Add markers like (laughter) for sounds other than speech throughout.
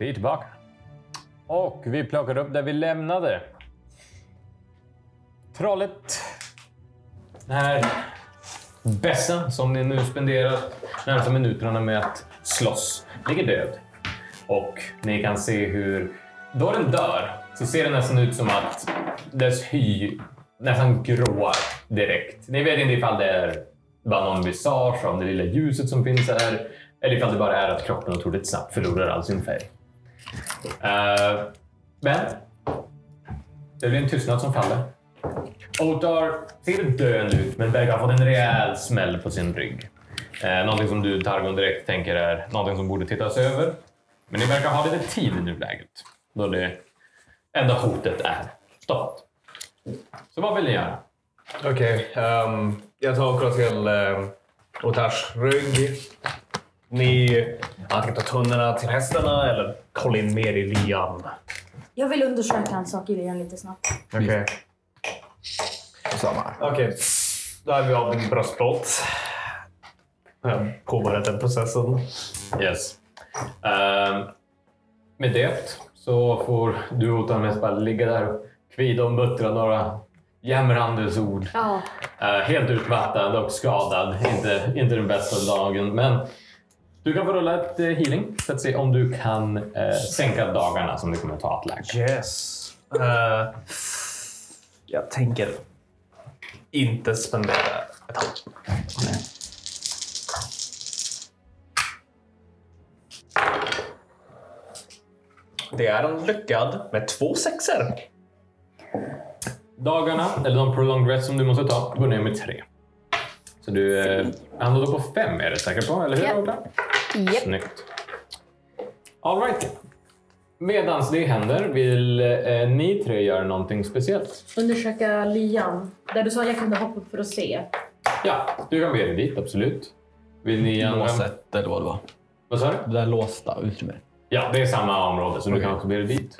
Vi är tillbaka. Och vi plockar upp där vi lämnade. Trollet. Den här bässen som ni nu spenderar närmaste minuterna med att slåss ligger död. Och ni kan se hur, då den dör, så ser det nästan ut som att dess hy nästan gråar direkt. Ni vet inte ifall det är bara någon visage av det lilla ljuset som finns här, eller ifall det bara är att kroppen otroligt snabbt förlorar all sin färg. Uh, men det blir en tystnad som faller. Otar ser döende ut, men verkar ha fått en rejäl smäll på sin rygg. Eh, någonting som du, Targon, direkt tänker är någonting som borde tittas över. Men ni verkar ha lite tid i nuläget, då det enda hotet är stoppat. Så vad vill ni göra? Okej, ehm, jag tar och kollar till um, Otars rygg. Ni antingen tar tunnorna till hästarna eller kolla in mer i lyan. Jag vill undersöka en sak i Lian lite snabbt. Okej. Samma. Okej, då är vi av din bröstplåt. Jag har påbörjat den processen. Yes. Ehm, med det så får du Otar mest bara ligga där och kvida och muttra några jämrandes ord. Ja. Eh, helt utmattad och skadad. Inte, inte den bästa dagen. Men du kan få rulla ett eh, healing för att se om du kan eh, sänka dagarna som det kommer att ta att läka. Yes. Eh, jag tänker inte spendera ett halvt. Det är en lyckad med två sexer. Dagarna, eller de prolonged rest som du måste ta, går ner med tre. Så du eh, hamnar då på fem är du säker på, eller hur? Otar? Japp. Snyggt. All right. Medans det händer vill eh, ni tre göra någonting speciellt. Undersöka Lian. Där du sa att jag kunde hoppa upp för att se. Ja, du kan bege dig dit, absolut. Vill ni andra... Låset eller vad det var. Vad sa du? Det där låsta utrymmet. Ja, det är samma område, så du kan också bege dig dit.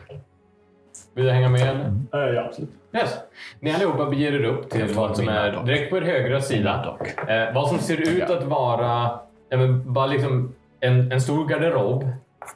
Vill du hänga med? Eller? Eh, ja, absolut. Yes. Ni allihopa beger er upp till vad som är direkt på er högra sida. Eh, vad som ser ut att vara ja, men bara liksom en, en stor garderob.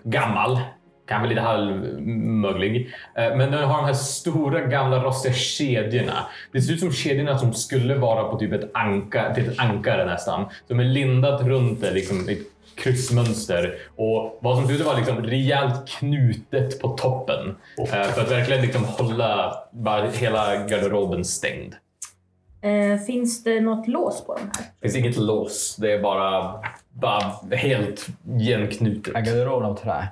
Gammal. Kanske lite halvmöglig. Eh, men den har de här stora gamla rostiga kedjorna. Det ser ut som kedjorna som skulle vara på typ ett, anka, ett ankare nästan. Som är lindat runt det, liksom ett kryssmönster. Och vad som ser ut att vara liksom rejält knutet på toppen. Eh, för att verkligen liksom hålla bara hela garderoben stängd. Eh, finns det något lås på de här? Det finns inget lås. Det är bara, bara helt igenknutet. Är garderoben av trä?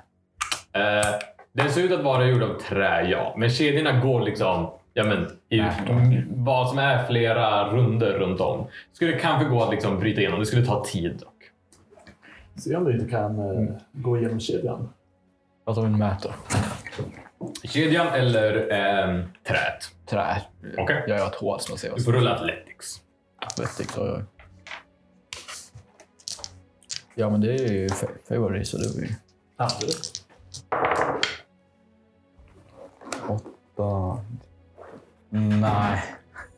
Eh, den ser ut att vara gjord av trä, ja. Men kedjorna går liksom ja, men, i m- vad som är flera runder runt om. Skulle kanske gå att liksom bryta igenom. Det skulle ta tid dock. Se om du inte kan eh, gå igenom kedjan. Vad tar vi en mätare? Kedjan eller eh, träet. Trä. Okej. Jag gör ett hål som jag ser vad Du får rulla Athletics. vettigt. Oj, oj. Ja, men det är ju fa- favorit så det blir Absolut. åtta. Nej,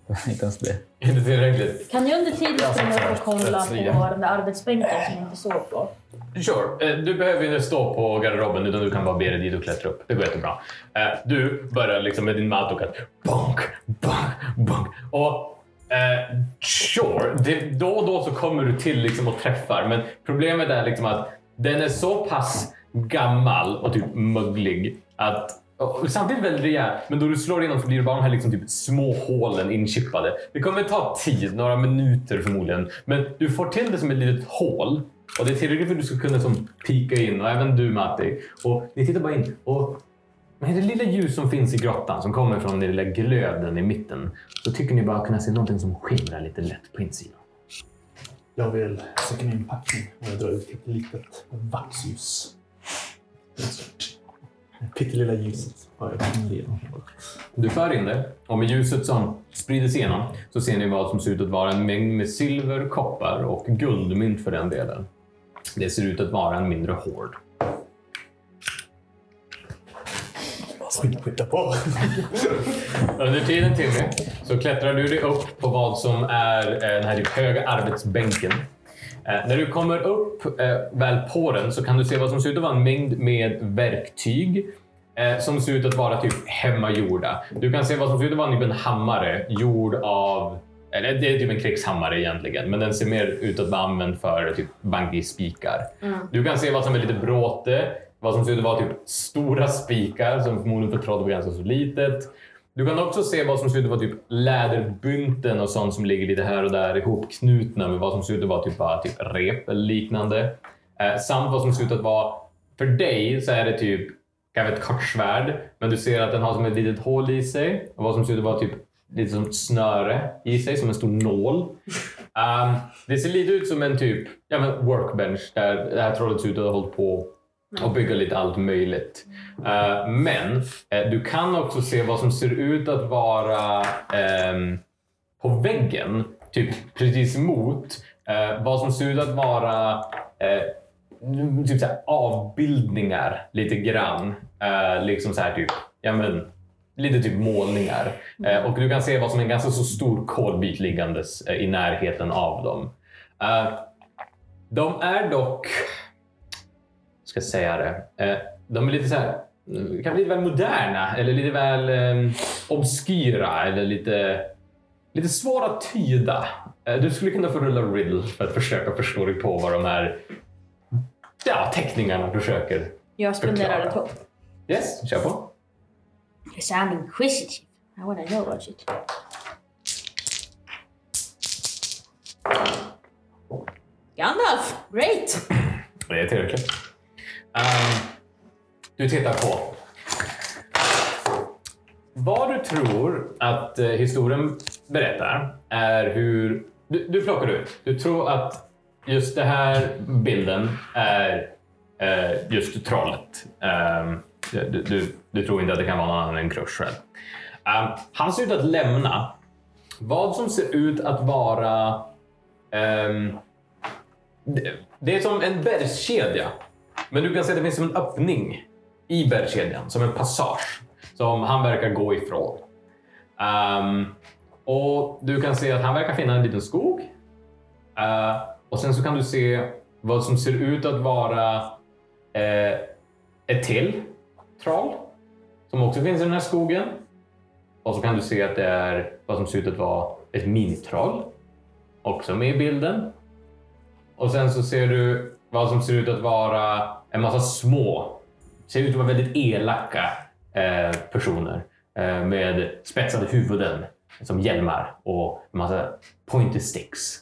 (laughs) inte ens det. Inte tillräckligt. Kan jag under tiden springa upp och kolla på den där arbetsbänken som jag inte såg på? Sure. Eh, Du behöver inte stå på garderoben utan du kan bara be dig dit och klättra upp. Det går jättebra. Eh, Du börjar liksom med din mattok att bonk, bonk, bonk. Och eh, sure, det, då och då så kommer du till liksom och träffar. Men problemet är liksom att den är så pass gammal och typ möglig att och samtidigt väldigt rejält, men då du slår igenom så blir det bara de här liksom typ små hålen inchippade. Det kommer ta tid, några minuter förmodligen. Men du får till det som ett litet hål. Och det är tillräckligt för att du ska kunna som pika in, och även du Matti. Och ni tittar bara in. Och med det lilla ljus som finns i grottan, som kommer från den lilla glöden i mitten, så tycker ni bara kunna se någonting som skimrar lite lätt på insidan. Jag vill söka min packning och jag drar ut ett litet vaxljus. Pyttelilla ljuset har jag kommit igenom. Du för in det och med ljuset som sprider sig igenom så ser ni vad som ser ut att vara en mängd med silver, koppar och guldmynt för den delen. Det ser ut att vara en mindre hård. Skynda på! (laughs) Under tiden Timmy så klättrar du dig upp på vad som är eh, den här typ höga arbetsbänken. Eh, när du kommer upp eh, väl på den så kan du se vad som ser ut att vara en mängd med verktyg eh, som ser ut att vara typ hemmagjorda. Du kan se vad som ser ut att vara typ en hammare gjord av eller det är typ en krigshammare egentligen, men den ser mer ut att vara använd för typ bungee-spikar. Du kan se vad som är lite bråte, vad som ser ut att vara typ stora spikar som förmodligen för troll var ganska så litet. Du kan också se vad som ser ut att vara typ läderbynten och sånt som ligger lite här och där ihopknutna med vad som ser ut att vara typ, bara typ rep eller liknande. Eh, samt vad som ser ut att vara, för dig så är det typ kanske ett kort svärd, men du ser att den har som ett litet hål i sig och vad som ser ut att vara typ lite som ett snöre i sig, som en stor nål. Um, det ser lite ut som en typ ja, men workbench där det här trollet ser ut att ha hållit på och bygga lite allt möjligt. Uh, men eh, du kan också se vad som ser ut att vara ehm, på väggen, typ precis mot, eh, vad som ser ut att vara eh, typ så avbildningar lite grann. Eh, liksom så här typ, ja men lite typ målningar. Eh, och du kan se vad som är en ganska så stor kolbit liggandes eh, i närheten av dem. Eh, de är dock, ska säga det, eh, de är lite så här, mm, kanske lite väl moderna eller lite väl eh, obskyra eller lite, lite svåra att tyda. Eh, du skulle kunna få rulla riddle för att försöka förstå dig på vad de här ja, teckningarna försöker. Jag spenderar hopp. Yes, kör på. Because I'm inquisitive. I wanna know about it. Gandalf! Great! Det är tillräckligt. Um, du tittar på. Vad du tror att eh, historien berättar är hur... Du, du plockar ut. Du tror att just den här bilden är eh, just trollet. Um, du, du, du tror inte att det kan vara någon annan än Crush själv. Ehm, han ser ut att lämna vad som ser ut att vara Um, det, det är som en bergskedja. Men du kan se att det finns som en öppning i bergskedjan, som en passage som han verkar gå ifrån. Um, och du kan se att han verkar finna en liten skog. Uh, och sen så kan du se vad som ser ut att vara uh, ett till troll som också finns i den här skogen. Och så kan du se att det är vad som ser ut att vara ett minitroll också med i bilden. Och sen så ser du vad som ser ut att vara en massa små, ser ut att vara väldigt elaka eh, personer eh, med spetsade huvuden som hjälmar och en massa pointy sticks.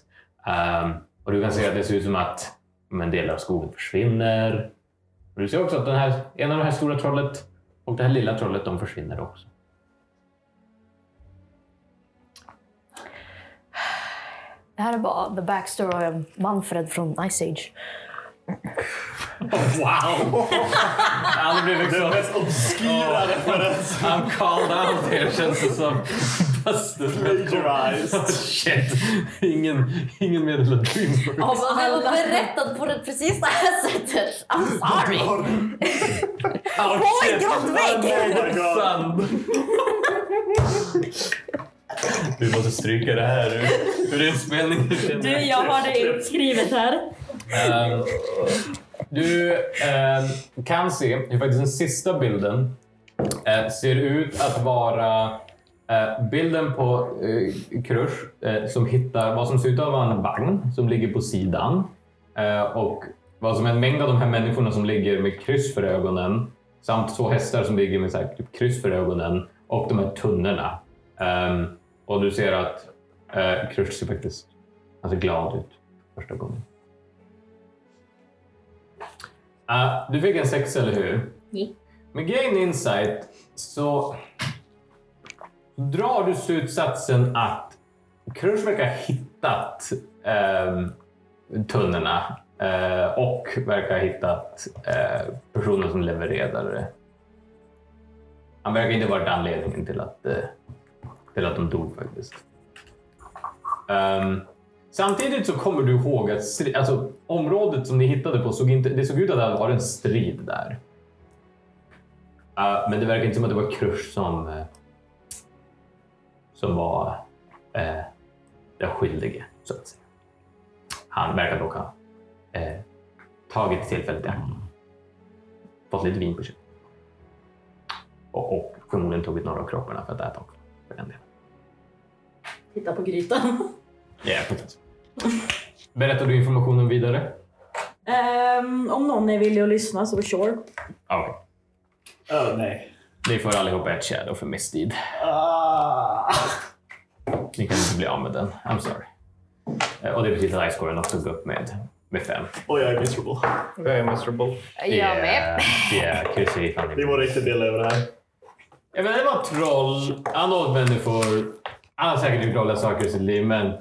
Um, och du kan se att det ser ut som att men, delar av skogen försvinner. Och du ser också att den här, en av de här stora trollet och det här lilla trollet, de försvinner också. Det här är bara the backstory av Manfred från Ice Age. Wow! Han blev liksom... Den mest obskyra referensen. I'm called out here känns det som. Plagiarized. (laughs) Shit. Ingen, ingen. Ja, men han har berättat på det precis det här sättet. I'm sorry. (laughs) På en grottvägg! Oh my god. Sand. Vi måste stryka det här ur, ur inspelningen. Du, jag har det uppskrivet här. Ehm, du ehm, kan se hur faktiskt den sista bilden eh, ser ut att vara eh, bilden på eh, uh, Krush eh, som hittar vad som ser ut att vara en vagn som ligger på sidan. Eh, och vad som är en mängd av de här människorna som ligger med kryss för ögonen samt två hästar som ligger med så här, typ kryss för ögonen och de här tunnorna. Ehm, och du ser att eh, uh, Krush ser faktiskt alltså, glad ut första gången. Uh, du fick en sex, eller hur? Ja. Med Gain Insight så drar du slutsatsen att Krush verkar ha hittat um, tunnorna eh, och verkar ha hittat uh, personen som levererade. Han verkar inte ha varit anledningen till att, uh, till att de dog faktiskt. Um, Samtidigt så kommer du ihåg att stri- alltså, området som ni hittade på såg inte, det såg ut att det hade varit en strid där. Uh, men det verkar inte som att det var Krush som, eh, som var uh, den skyldige, så att säga. han verkar dock ha eh, tagit tillfället i akt. Fått lite vin på köpet. Och, och förmodligen tagit några av kropparna för att äta också. För den delen. Titta på grytan. Ja, precis. Berättar du informationen vidare? Ehm, om någon är villig att lyssna så sure. Okej. Öh, nej. Ni får allihopa ett shadow för misstid. Ah. Ni kan inte bli av med den. I'm sorry. Eh, Och det betyder att ice-scoren också går upp med, med fem. Och jag är miserable. Jag är miserable. Jag med. (laughs) I fan Vi borde inte dela över det här. Jag vet, det var troll. Han åt människor. Han har säkert gjort dåliga saker i sitt liv, men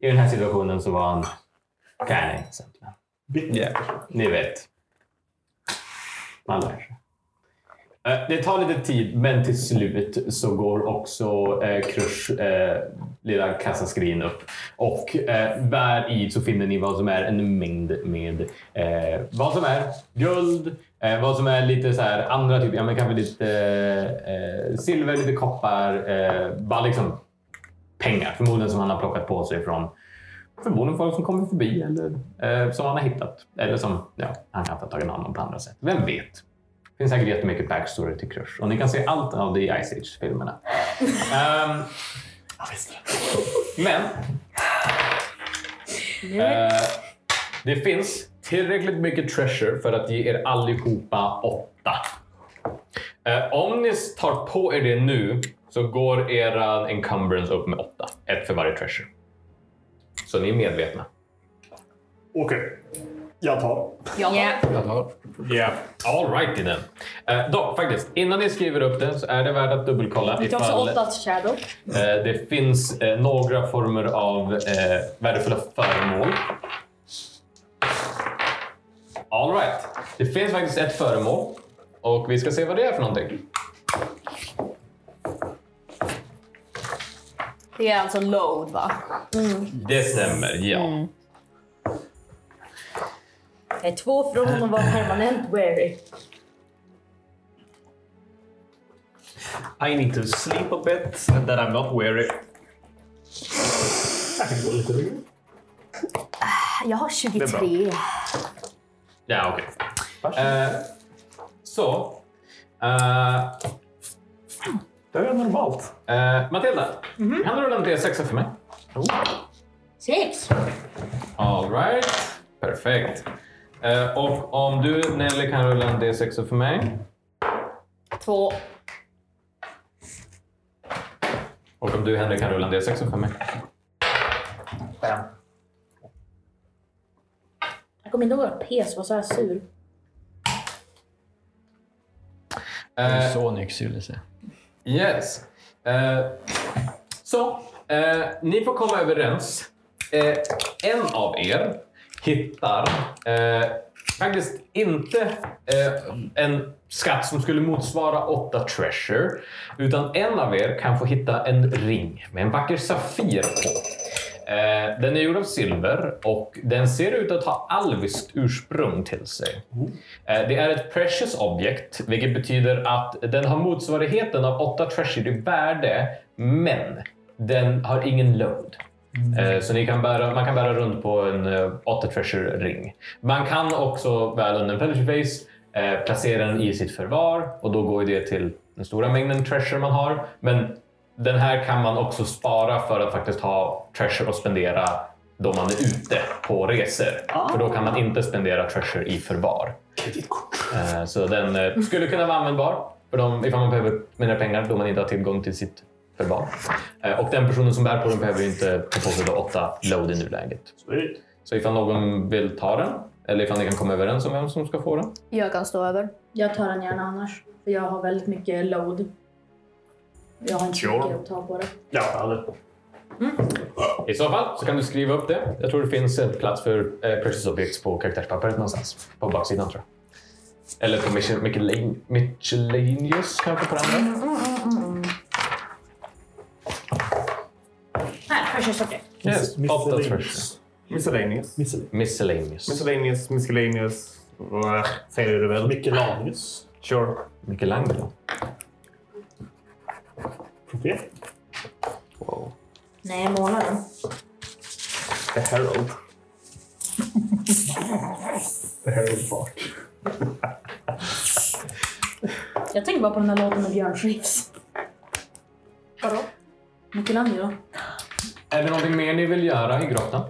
i den här situationen så var han of innocent. Bitter. Ni vet. Man lär sig. Eh, Det tar lite tid, men till slut så går också eh, Krush eh, lilla kassaskrin upp. Och eh, där i så finner ni vad som är en mängd med eh, vad som är guld, eh, vad som är lite så här andra typer, ja men kanske lite eh, silver, lite koppar, eh, bara liksom pengar. Förmodligen som han har plockat på sig från förmodligen folk som kommer förbi eller eh, som han har hittat. Eller som ja, han kan ha tagit hand om på andra sätt. Vem vet? Det finns säkert jättemycket backstory till Crush och ni kan se allt av det i Ice Age-filmerna. (laughs) Det. men eh, det finns tillräckligt mycket treasure för att ge er allihopa åtta. Eh, om ni tar på er det nu så går era encumbrance upp med åtta. Ett för varje treasure. Så ni är medvetna. Okej. Jag tar. Ja. Jag tar. Yeah. All righty then. Uh, dock, faktiskt, innan ni skriver upp den så är det värt att dubbelkolla Vi tar också ifall åtta shadow. eh, det finns eh, några former av eh, värdefulla föremål. All right. Det finns faktiskt ett föremål och vi ska se vad det är för någonting. Det är alltså load va? Det stämmer, ja. Mm. Jag är två från att vara permanent weary. I need to sleep a bit and then I'm not weary. Jag högre. Jag har 23. Ja, okej. Eh, så. eh, Det är normalt. eh, Matilda, kan du rulla en D6 för mig? Sex! All right. Perfekt. Eh, och om du, Nelly, kan rulla en D6 för mig. Två. Och om du, Henrik, kan rulla en D6 för mig. Fem. Jag kommer inte ihåg att PS var så här sur. Eh, Sonic skulle säga. Yes. Eh, så, eh, ni får komma överens. Eh, en av er hittar eh, faktiskt inte eh, en skatt som skulle motsvara åtta treasure, utan en av er kan få hitta en ring med en vacker safir på. Eh, den är gjord av silver och den ser ut att ha alviskt ursprung till sig. Eh, Det är ett precious object, vilket betyder att den har motsvarigheten av 8 treasure i värde, men den har ingen load. Eh, Så kan bära, man kan bära runt på en eh, 8 treasure ring. Man kan också, väl under en penalty phase, eh, placera den i sitt förvar och då går det till den stora mängden treasure man har. Men den här kan man också spara för att faktiskt ha treasure och spendera då man är ute på resor. För då kan man inte spendera treasure i förvar. Eh, Så den eh, skulle kunna vara användbar för dem ifall man behöver spendera pengar då man inte har tillgång till sitt förvar. Eh, Och den personen som bär på den behöver ju inte ta på sig då åtta load i nuläget. Så ifall någon vill ta den eller ifall ni kan komma överens om vem som ska få den. Jag kan stå över. Jag tar den gärna annars. För jag har väldigt mycket load. Jag har inte så Sure. mycket att ta på det. Ja, eller? I så fall så kan du skriva upp det. Jag tror det finns en plats för eh, Precious Objects på karaktärspappret någonstans. På baksidan tror jag. Eller på Mich- Michelin- Miscellaneous kanske på den andra. Här, första sorten. Yes, åtta treasure. Miscellaneous. Miscellaneous. Miscellaneous. Miscellaneous. Miscellaneous, miscellaneous. Äh, Säger du väl? Michelanius. Sure. Michelangelo. Profet. Wow. Nej, målaren. The Herald. Här är fart. Jag tänker bara på den här låten med Björn Skifs. Vadå? Michelangelo. Är det någonting mer ni vill göra i grottan?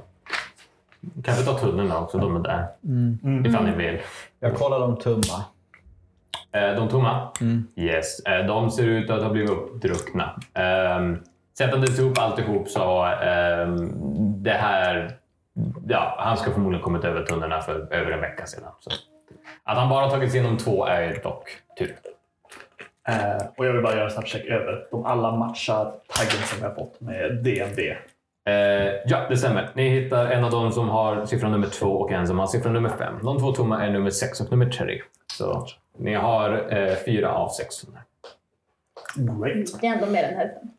Kanske ta tunneln också, de är där. Ifall ni vill. Jag kollar de tumma. Eh, De tomma? Yes. Eh, De ser ut att ha blivit uppdruckna. Um, sättandes ihop alltihop så ehm, det här... Ja, han ska förmodligen kommit över tunnlarna för över en vecka sedan. Så. Att han bara tagit sig igenom två är dock tur. Eh, och jag vill bara göra en snabb check över. De alla matchar taggen som jag har fått med DND. Eh, ja, det stämmer. Ni hittar en av dem som har siffran nummer två och en som har siffran nummer fem. De två tomma är nummer sex och nummer tre. Så ni har eh, fyra av sex. Great. Det är ändå mer än hälften.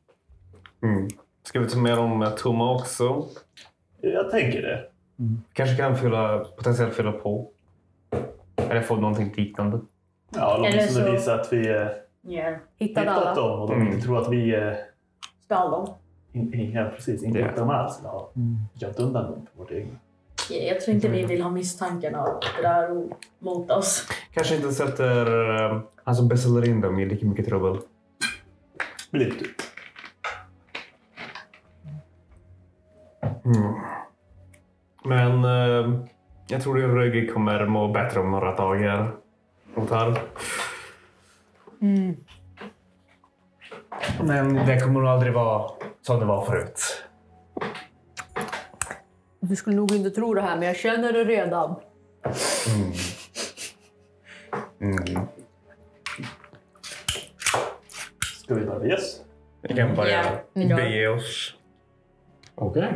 Mm. Ska vi ta med de eh, tomma också? Jag tänker det. Kanske kan fylla, potentiellt fylla på. Eller få någonting liknande. Ja, Eller låt oss så- visa att vi eh, Yeah. Hittade hittat alla. dem och de Mm. inte tror att vi eh, Stal dem. in, in, ja, precis, inte Ja. hittar dem alls. eller har gömt undan dem på vårt egna. Jag tror inte vi vill ha misstanken av det där mot oss. Kanske inte sätter eh, han som beställer in dem i lika mycket trubbel. Lite. Mm. Men eh, jag tror att Rögi kommer må bättre om några dagar. Otar. Men det kommer nog aldrig vara som det var förut. Du skulle nog inte tro det här, men jag känner det redan. Mm. Ska vi bara bege oss? Vi kan börja Ja. bege oss. Okej.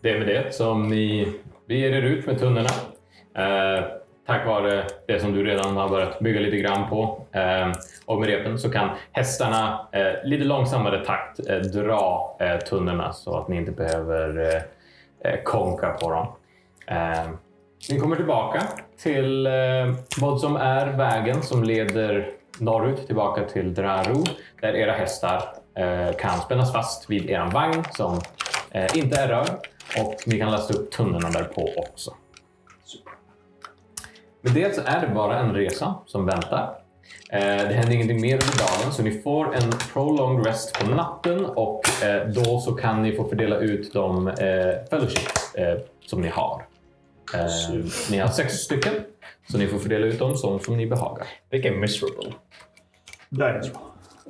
Det är med det som ni beger er ut med tunnorna. Eh, tack vare det som du redan har börjat bygga lite grann på eh, och med repen så kan hästarna eh, lite långsammare takt eh, dra eh, tunnorna så att ni inte behöver eh, eh, Eh, konka på dem. Eh, ni kommer tillbaka till eh, vad som är vägen som leder norrut tillbaka till Draru där era hästar eh, kan spännas fast vid er vagn som eh, inte är rörd och ni kan lasta upp tunnorna därpå också. Med det så är det bara en resa som väntar. Eh, det händer ingenting mer under dagen så ni får en prolonged rest på natten och eh, då så kan ni få fördela ut de eh, fellowship eh, som ni har. Eh, ni har sex stycken så ni får fördela ut dem som, som ni behagar. Vilken miserable. Där är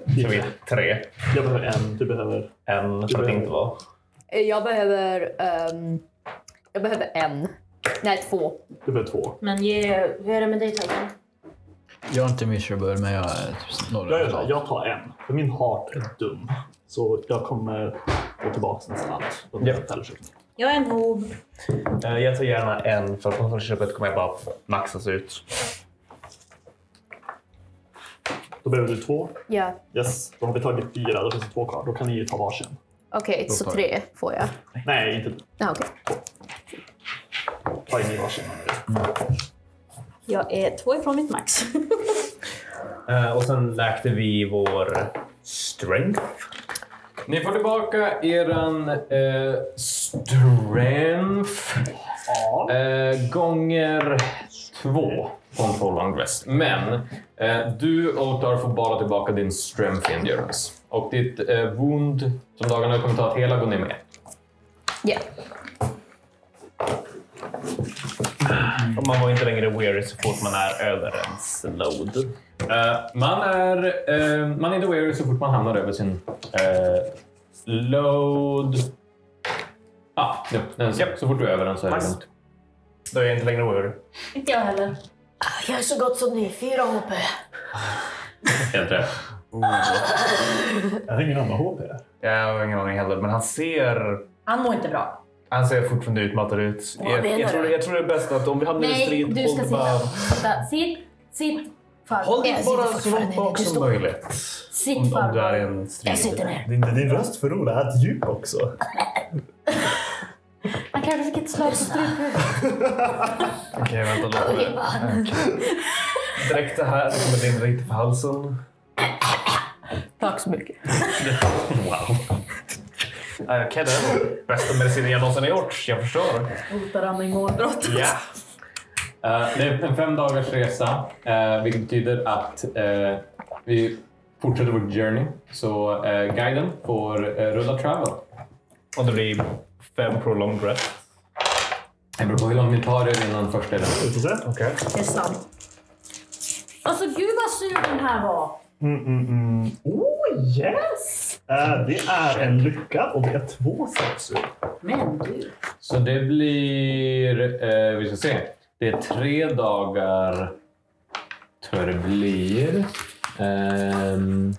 det vi är tre. Jag behöver en, du behöver... En för att inte vara. Jag behöver... ehm, jag behöver en. Nej, två. Du behöver två. Men ge, hur är det med dig Taggen? Jag är inte miserable, men jag är typ Jag, gör så jag tar en, för min heart är dum. Så jag kommer gå tillbaka nästan allt. Ja. fellowship. Jag är en hob. Eh, Jag tar gärna en för på köpet kommer jag bara maxas ut. Då behöver du två. Ja. Yes, då har vi tagit fyra. Då finns det två kvar. Då kan ni ju ta varsin. Okej, så tar tre får jag. Nej, inte du. Ja, okej. Ta in i varsin. Jag är två ifrån mitt max. (laughs) Eh, Och sen läkte vi vår strength. Ni får tillbaka eran eh, strength Ja. eh, gånger två på en prolonged rest. Men eh, du, Otar, får bara tillbaka din strength endurance. Och ditt eh, wound som dagarna kommer ta att hela går ner med. Ja. Och man var inte längre weary så fort man är över ens load. Eh, man, är, eh, man är inte weary så fort man hamnar över sin eh, load. Ah, ja, den, Japp. Så fort du är över den så är det Nice. lugnt. Då är jag inte längre weary. inte jag heller. Jag är så gott som ny. Fyra HP. (laughs) Helt rätt. Jag har ingen annan HP. Jag har ingen aning heller, men han ser, Han mår inte bra. Han ser fortfarande utmattad ut. Vad Jag, menar jag, tror, du? jag tror det är bäst att om vi hamnar i Nej, strid, du ska håll bara, sitta. sitta. Sitt. Sitt. Far. håll dig bara så långt bak som möjligt. Sitt Om, om du är i en strid. Jag sitter ner. Din, din röst för Ola är ett djup också. (laughs) Han kanske fick ett slag på struphuvudet. (laughs) Okej, vänta lite. Direkt det här, det kommer rinna lite för halsen. Tack så mycket. (laughs) Wow. Okej, okay, det är den bästa medicinen jag någonsin har gjort. Jag förstår. Hotar han med målbrott? Ja. Eh, det är en fem dagars resa, eh, vilket betyder att eh, vi fortsätter vår journey. Så eh, guiden får rulla travel. Och det blir fem prolonged rest. Det beror på hur lång det tar er innan första delen. Vi får se. Okej. Det är sant. Alltså gud vad sur den här var. Mm, mm, mm. Oh yes! Eh, det är en lycka och det är två sexor. Men du. Så det blir, eh, vi ska se, det är tre dagar tror jag det blir. Mm,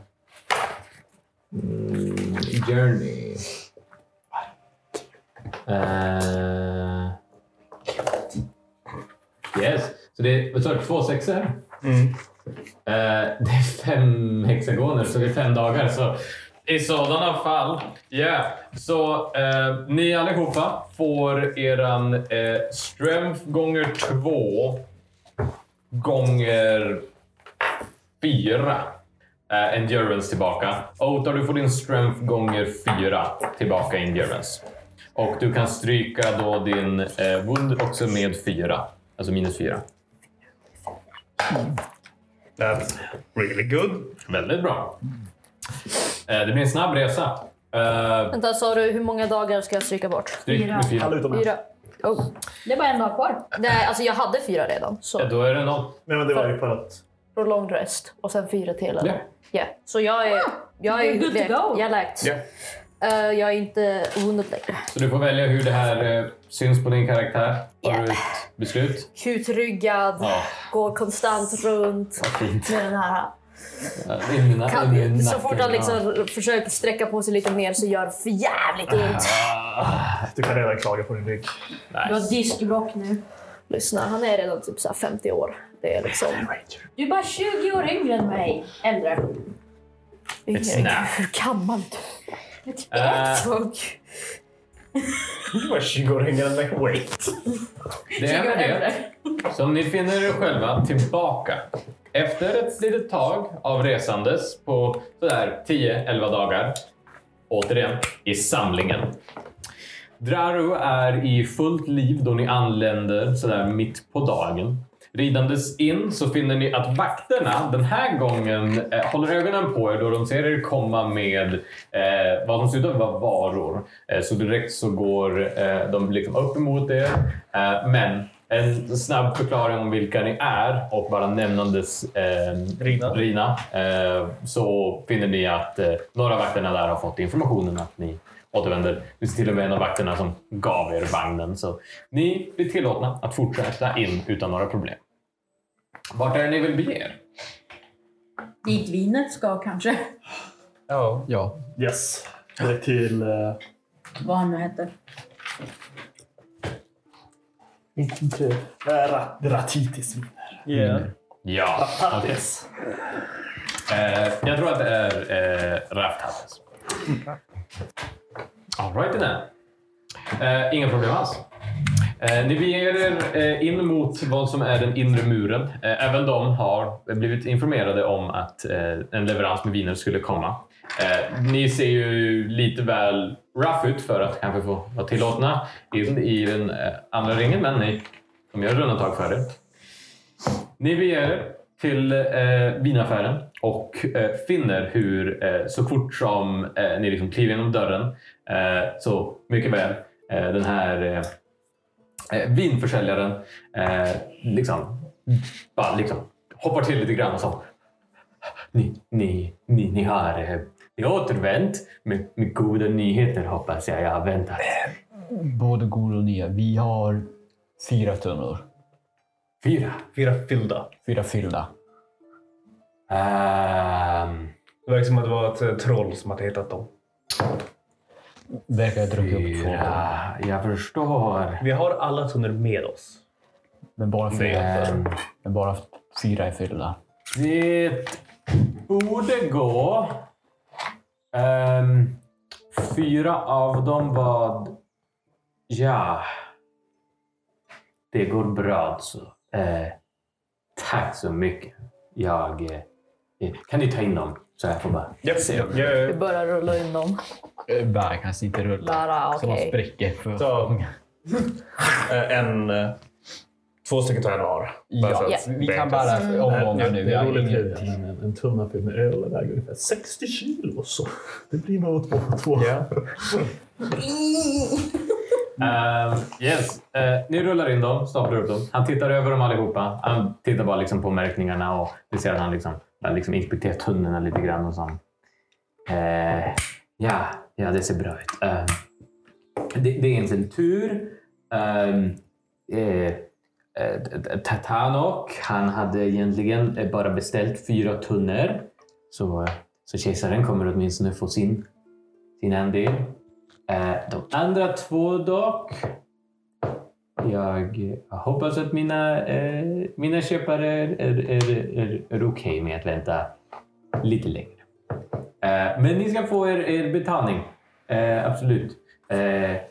journey. Eh, yes, så det är vad sa du, två sexor. Mm. Eh, det är fem hexagoner, så det är fem dagar. Så i sådana fall, ja. Så eh, ni allihopa får eran eh, strength gånger två gånger fyra eh, endurance tillbaka. Otar, du får din strength gånger fyra tillbaka endurance. Och du kan stryka då din eh, wound också med fyra. Alltså minus fyra. That's really good. Väldigt bra. Eh, det blir en snabb resa. Eh, Vänta, sa du hur många dagar ska jag stryka bort? med Alla fyra. utom en. Fyra. Oh. Det är bara en dag kvar. Nej, alltså jag hade fyra redan. Ja, Så då är det noll. Nej, men det var ju för att... prolonged rest och sen fyra till. eller? Ja. Ja. Så jag är... Jag är good to läkt. go. Jag är läkt. Ja. Eh, jag är inte wounded längre. Så du får välja hur det här eh, syns på din karaktär. Har du Ja. ett beslut? Kutryggad, Ja, går konstant runt vad fint. med den här. Ja, i na- in i Kan, så fort han ja. liksom försöker sträcka på sig lite mer så gör det för jävligt ont. Ah, Du kan redan klaga på din rygg. Du har diskbråck nu. Lyssna, han är redan typ så här 50 år. Det är liksom... Du är bara 20 år yngre än mig. Äldre. Now. Hur gammal du Eh, är? Tvång. Du var 20 år yngre än mig. Wait. Det 20 är det. Som ni finner er själva tillbaka. Efter ett litet tag av resandes på sådär 10-11 dagar. Återigen i samlingen. Draru är i fullt liv då ni anländer sådär mitt på dagen. Ridandes in så finner ni att vakterna den här gången eh, håller ögonen på er då de ser er komma med eh, vad som ser ut att vara varor. Eh, så direkt så går eh, de liksom upp emot er. Eh, men en snabb förklaring om vilka ni är och bara nämnandes eh, Rina. Rina eh, så finner ni att eh, några av vakterna där har fått informationen att ni återvänder. Det är till och med en av vakterna som gav er vagnen. Så ni blir tillåtna att fortsätta in utan några problem. Vart är det ni vill bege er? Dit vinet ska kanske. Ja. Ja. Yes. Det är till... eh, Vad han nu heter. Inte... Uh, rat, ratitis viner. Yeah. Ja. Ratatis. Eh, jag tror att det är eh, Rafthattes. All right then. Eh, inga problem alls. Eh, ni beger er eh, in mot vad som är den inre muren. Eh, även de har blivit informerade om att eh, en leverans med viner skulle komma. Eh, ni ser ju lite väl rough ut för att kanske få vara tillåtna in i den eh, andra ringen, men ni, de gör ett undantag för det. Ni beger er till eh, vinaffären och eh, finner hur eh, så fort som eh, ni liksom kliver genom dörren eh, så mycket väl eh, den här eh, eh vinförsäljaren eh, liksom, bara liksom hoppar till lite grann och så. Ni, ni, ni, ni har eh, ni har återvänt med, med goda nyheter hoppas jag. Jag har väntat. Både goda och nya. Vi har fyra tunnor. Fyra. Fyra fyllda. Fyra fyllda. Ehm, Det verkar som att det var ett eh, troll som hade hittat dem. Verkar ha druckit upp två. fyra. Jag förstår. Vi har alla tunnor med oss. Men bara fyra, Ehm, men bara fyra är fyllda. Det borde gå. Ehm, fyra av dem var... Ja. Det går bra alltså. Eh, tack så mycket. Jag, Eh, Kan ni ta in dem? Så jag får bara Japp, se. Vi jag- börjar rulla in dem. Eh, Bär kanske inte rulla. Bara, Så man okej. spricker för Så, (laughs) eh, en... Två stycken tar jag var. Ja, att vi det kan inte- bara omgångar nu. Vi Det är har roligt nu. En, en, en tunna fylld med öl väger ungefär 60 kilo. Så det blir nog två och två. Ja. Ehm, yes. Eh, ni rullar in dem, staplar upp dem. Han tittar över dem allihopa. Han tittar bara liksom på märkningarna och vi ser att han liksom, liksom inspekterar tunnorna lite grann och så. Eh, ja, ja, det ser bra ut. Ehm, det, det är egentligen tur. Eh, Eh, Tatanok, han hade egentligen eh, bara beställt fyra tunnor. Så, eh, så kejsaren kommer åtminstone få sin, sin andel. De andra två dock. Jag hoppas att mina, mina köpare är, är, är, är okej med att vänta lite längre. Men ni ska få er, er betalning. Absolut. Eh, eh,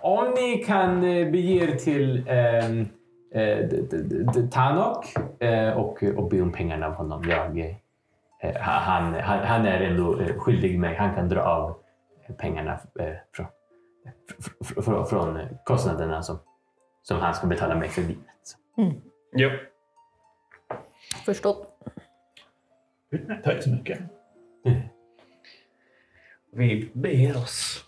om ni kan eh, bege er till ehm, eh, Tanok eh, och, och be om pengarna av honom. Jag, eh, han, han, han är ändå skyldig mig. Han kan dra av pengarna eh, från, fr- fr- från eh, kostnaderna som, som han ska betala mig för vinet. Japp. Förstått. Tack så mycket. Vi beger oss.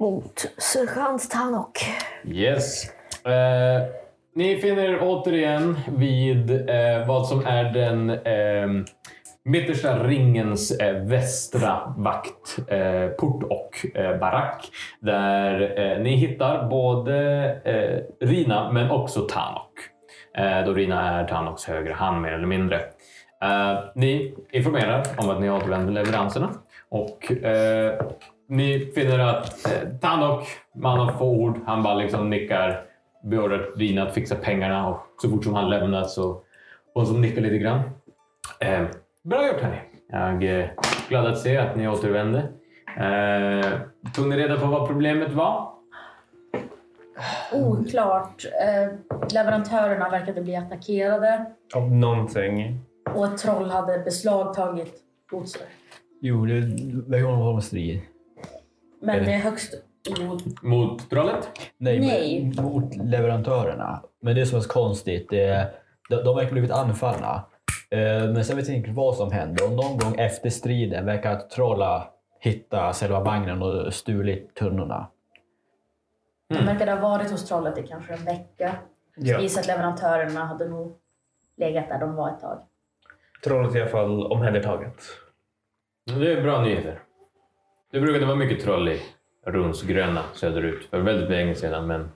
Mot sergeant Tanok. Yes. Eh, ni finner er återigen vid eh, vad som är den eh, mittersta ringens eh, västra vaktport eh, och eh, barack. Där eh, ni hittar både eh, Rina men också Tanok. Eh, då Rina är Tanoks högra hand mer eller mindre. Eh, ni informerar om att ni återvänder leveranserna och eh, ni finner att eh, Tanok, man har få ord, han bara liksom nickar, beordrar Rina att fixa pengarna och så fort som han lämnar så hon som nickar lite grann. Eh, bra gjort hörni. Jag är glad att se att ni återvände. Eh, tog ni reda på vad problemet var? Oklart. Eh, leverantörerna verkade bli attackerade Av någonting. och ett troll hade beslagtagit godset. Jo, det var ju av strid. Men Eh. det är högst o... Mot trollet? Nej, Nej. mot leverantörerna. Men det som är så konstigt, det är, de, de verkar blivit anfallna. Eh, Men sen vet jag inte vad som hände. Och någon gång efter striden verkar Trolla hitta själva vagnen och stulit tunnorna. De verkade ha varit hos trollet i kanske en vecka. Ja. Så gissar att leverantörerna hade nog legat där de var ett tag. Trollet är i alla fall omhändertaget. Det är bra nyheter. Det brukade vara mycket troll i Runsgröna söderut för väldigt länge sedan men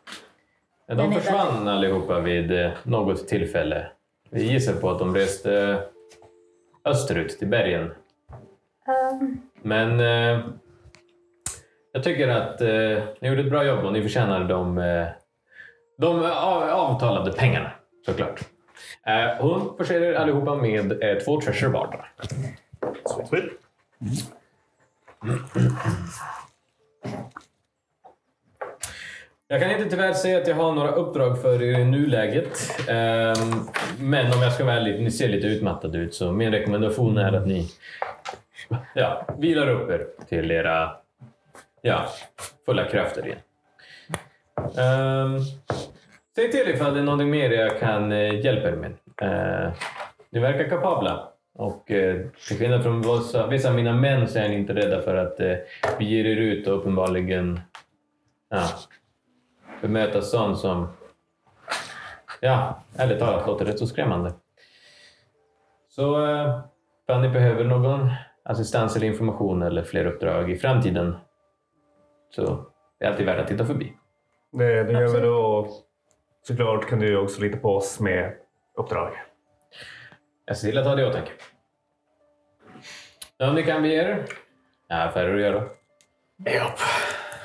de försvann allihopa vid eh, något tillfälle. Vi gissar på att de reste österut till bergen. Um, Men eh, jag tycker att eh, ni gjorde ett bra jobb och ni förtjänar de, eh, de av, avtalade pengarna såklart. Eh, hon förser er allihopa med eh, två treasure vardera. Sweet. Jag kan inte tyvärr säga att jag har några uppdrag för er i nuläget. Ehm, men om jag ska vara ärlig, ni ser lite utmattade ut så min rekommendation är att ni ja, vilar upp er till era ja, fulla krafter igen. Ehm, säg till ifall det är någonting mer jag kan eh, hjälpa er med. Ehm, ni verkar kapabla. Och eh, till skillnad från vissa, vissa av mina män så är ni inte rädda för att eh, bege er ut och uppenbarligen ja, bemöta sånt som, ja, ärligt talat låter rätt så skrämmande. Så eh, ifall ni behöver någon assistans eller information eller fler uppdrag i framtiden så är det alltid värt att titta förbi. Det, det gör vi då. Och Såklart kan du också lita på oss med uppdrag. Jag ser till att ha det i åtanke. Om ni kan bege er. Jag har affärer att göra. Japp.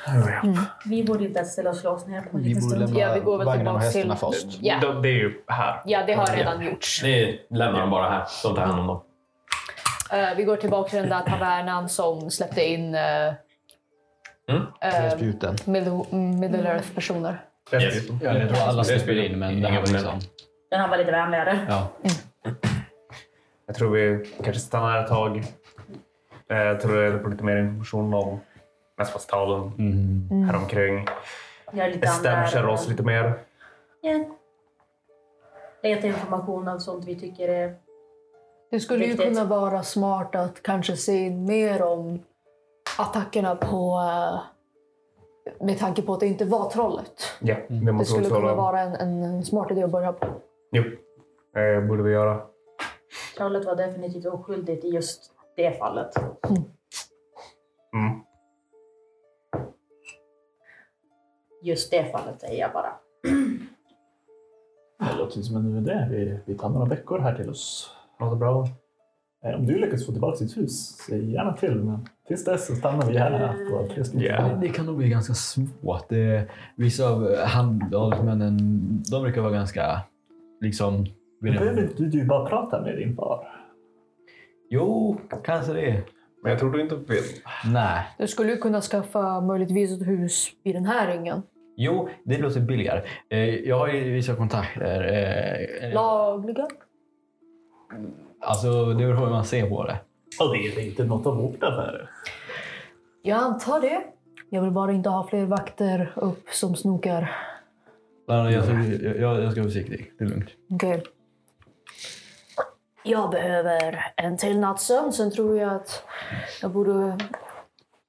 Japp. vi borde inte ens ställa oss slåss ner på en Vi liten borde stund. lämna Ja, vi går väl vagnarna och tillbaks till- hästarna först. Ja. De- Det är ju här. Ja, det har redan gjorts. Ni lämnar dem bara här. De tar hand om dem. Eh, vi går tillbaka till den där tavernan som släppte in uh, Mm. Spjuten. Middle, Middle Earth-personer. Yes. Ja, jag tror alla släpper in, men det här var liksom... Den här var lite vänligare. Ja. Jag tror vi kanske stannar ett tag. Eh, Jag tror jag får lite mer information om mest på staden häromkring. Andra- oss lite mer. Ja. Leta information av sånt vi tycker är... Det skulle ju Riktigt. kunna vara smart att kanske se mer om attackerna på... eh, med tanke på att det inte var trollet. Ja, det Det skulle kunna vara... en, en smart idé att börja på. Jo, eh, borde vi göra. Trollet var definitivt oskyldigt i just det fallet. Mm. Just det fallet säger jag bara. Det låter som en idé. Vi, vi tar några veckor här till oss. Låter bra. Eh, Om du lyckas få tillbaka ditt hus, säg gärna till. Men tills dess så stannar vi här på. Ja. Det kan nog bli ganska svårt. Det, vissa av handelsmännen, de brukar vara ganska liksom... Men Behöver inte du bara prata med din far? Jo, kanske det. Men jag tror du inte vill. Nej. Du skulle ju kunna skaffa möjligtvis ett hus i den här ringen. Jo, det låter billigare. Eh, jag har ju vissa kontakter. Eh, Lagliga. alltså, det beror på hur man ser på det. Och det är inte något av vårt affärer. Jag antar det. Jag vill bara inte ha fler vakter upp som snokar. Nej, Jag, jag, jag, jag ska vara försiktig. Det är lugnt. Okej. Jag behöver en till nattsömn, sen tror jag att jag borde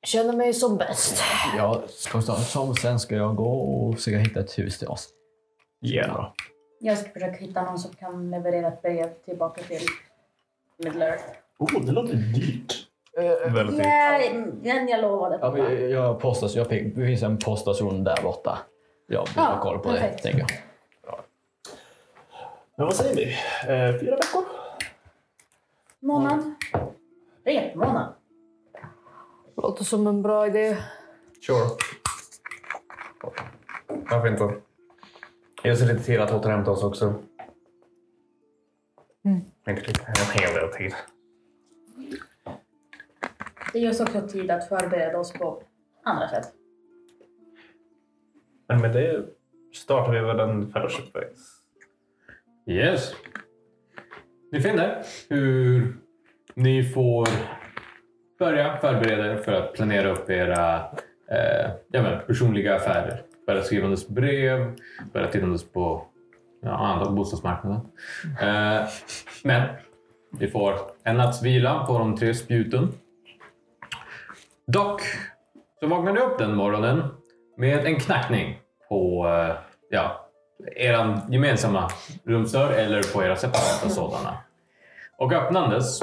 känna mig som bäst. Ja, konstant som sen ska jag gå och försöka hitta ett hus till oss. Ja. Jag ska försöka hitta någon som kan leverera ett brev tillbaka till Middle Earth. Oh, det låter dyrt. Väldigt dyrt. Ja, men jag lovade. Ja, vi- jag postas, jag, det finns en poststation där borta. Jag vill Ja, ha koll på det, perfekt. tänker jag. Men vad säger vi? Eh, fyra? Månad. Repmånad. Låter som en bra idé. Sure. Varför inte? Jag ser lite till att återhämta oss också. Mm. Inte lite, en hel del tid. Det ger oss också tid att förbereda oss på andra sätt. Men med det startar vi väl en fellowship. Yes. Ni finner hur ni får börja förbereda er för att planera upp era eh, ja, men, personliga affärer. Börja skrivandes brev, börja tittandes på ja, andra bostadsmarknaden. Eh, men vi får en natts vila på de tre spjuten. Dock så vaknar ni upp den morgonen med en knackning på eh, ja, er gemensamma rumsdörr eller på era separata sådana. Och öppnandes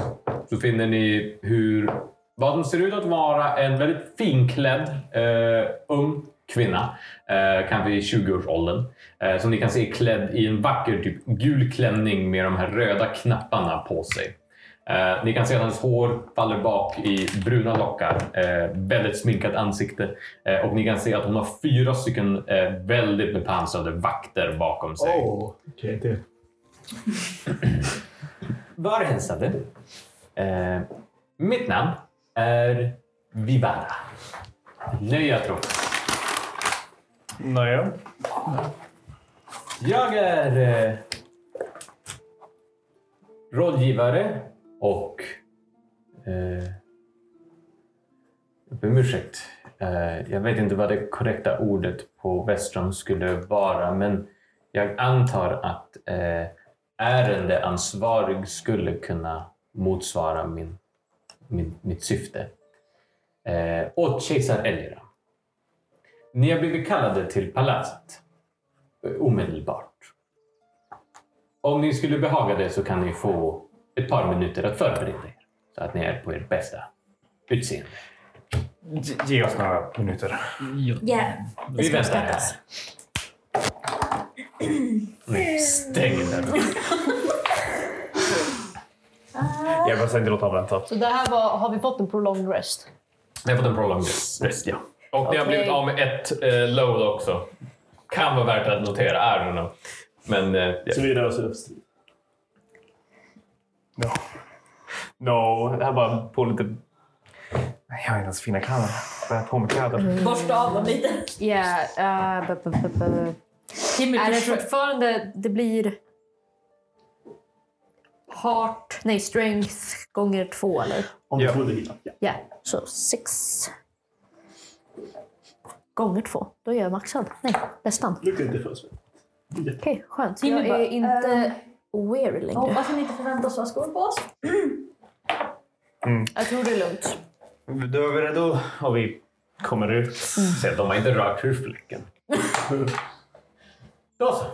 så finner ni hur vad som ser ut att vara en väldigt finklädd eh, ung kvinna, eh, kanske i 20-årsåldern, eh, som ni kan se är klädd i en vacker typ gul klänning med de här röda knapparna på sig. Eh, ni kan se att hennes hår faller bak i bruna lockar, eh, väldigt sminkat ansikte eh, och ni kan se att hon har fyra stycken eh, väldigt bepansrade vakter bakom sig. Åh, okej. (laughs) Var hälsade. Eh, mitt namn är Vivara. Nöja tro. Naja. Jag är eh, rådgivare och... Eh, jag ber om ursäkt. Eh, jag vet inte vad det korrekta ordet på Västrom skulle vara, men jag antar att eh, ärendeansvarig skulle kunna motsvara min, min, mitt syfte. Eh, åt kejsar Elira. Ni har blivit kallade till palatset eh, omedelbart. Om ni skulle behaga det så kan ni få ett par minuter att förbereda er så att ni är på ert bästa utseende. Ge- oss några minuter. Ja, Vi väntar här. Nej, stäng den. Jag behöver inte låta honom vänta. Så det här var, har vi fått en prolonged rest? Ni har fått en prolonged rest, ja. Och ni har Okej. blivit av med ett eh, load också. Kan vara värt att notera, I don't know. Men eh, ja. Så vi rör oss. No. No, det här bara på lite... Jag har inte ens fina kläder. Jag har på mig kläder. borsta av dem lite. Ja, bu- bu- bu- bu. Jimmy är det fortfarande... Det blir... Hart nej, strength gånger två eller? Om du Ja. trodde innan. Ja. Så sex gånger två. Då är jag maxad. Nej, nästan. Lycka inte för sig. Okej, skönt. Timmy Jag bara, är inte weary Jag längre. hoppas att ni inte förväntar oss skor på oss. Jag tror det är lugnt. Då är vi redo och vi kommer ut. Se att de har inte rört ur fläcken. (laughs) Då så.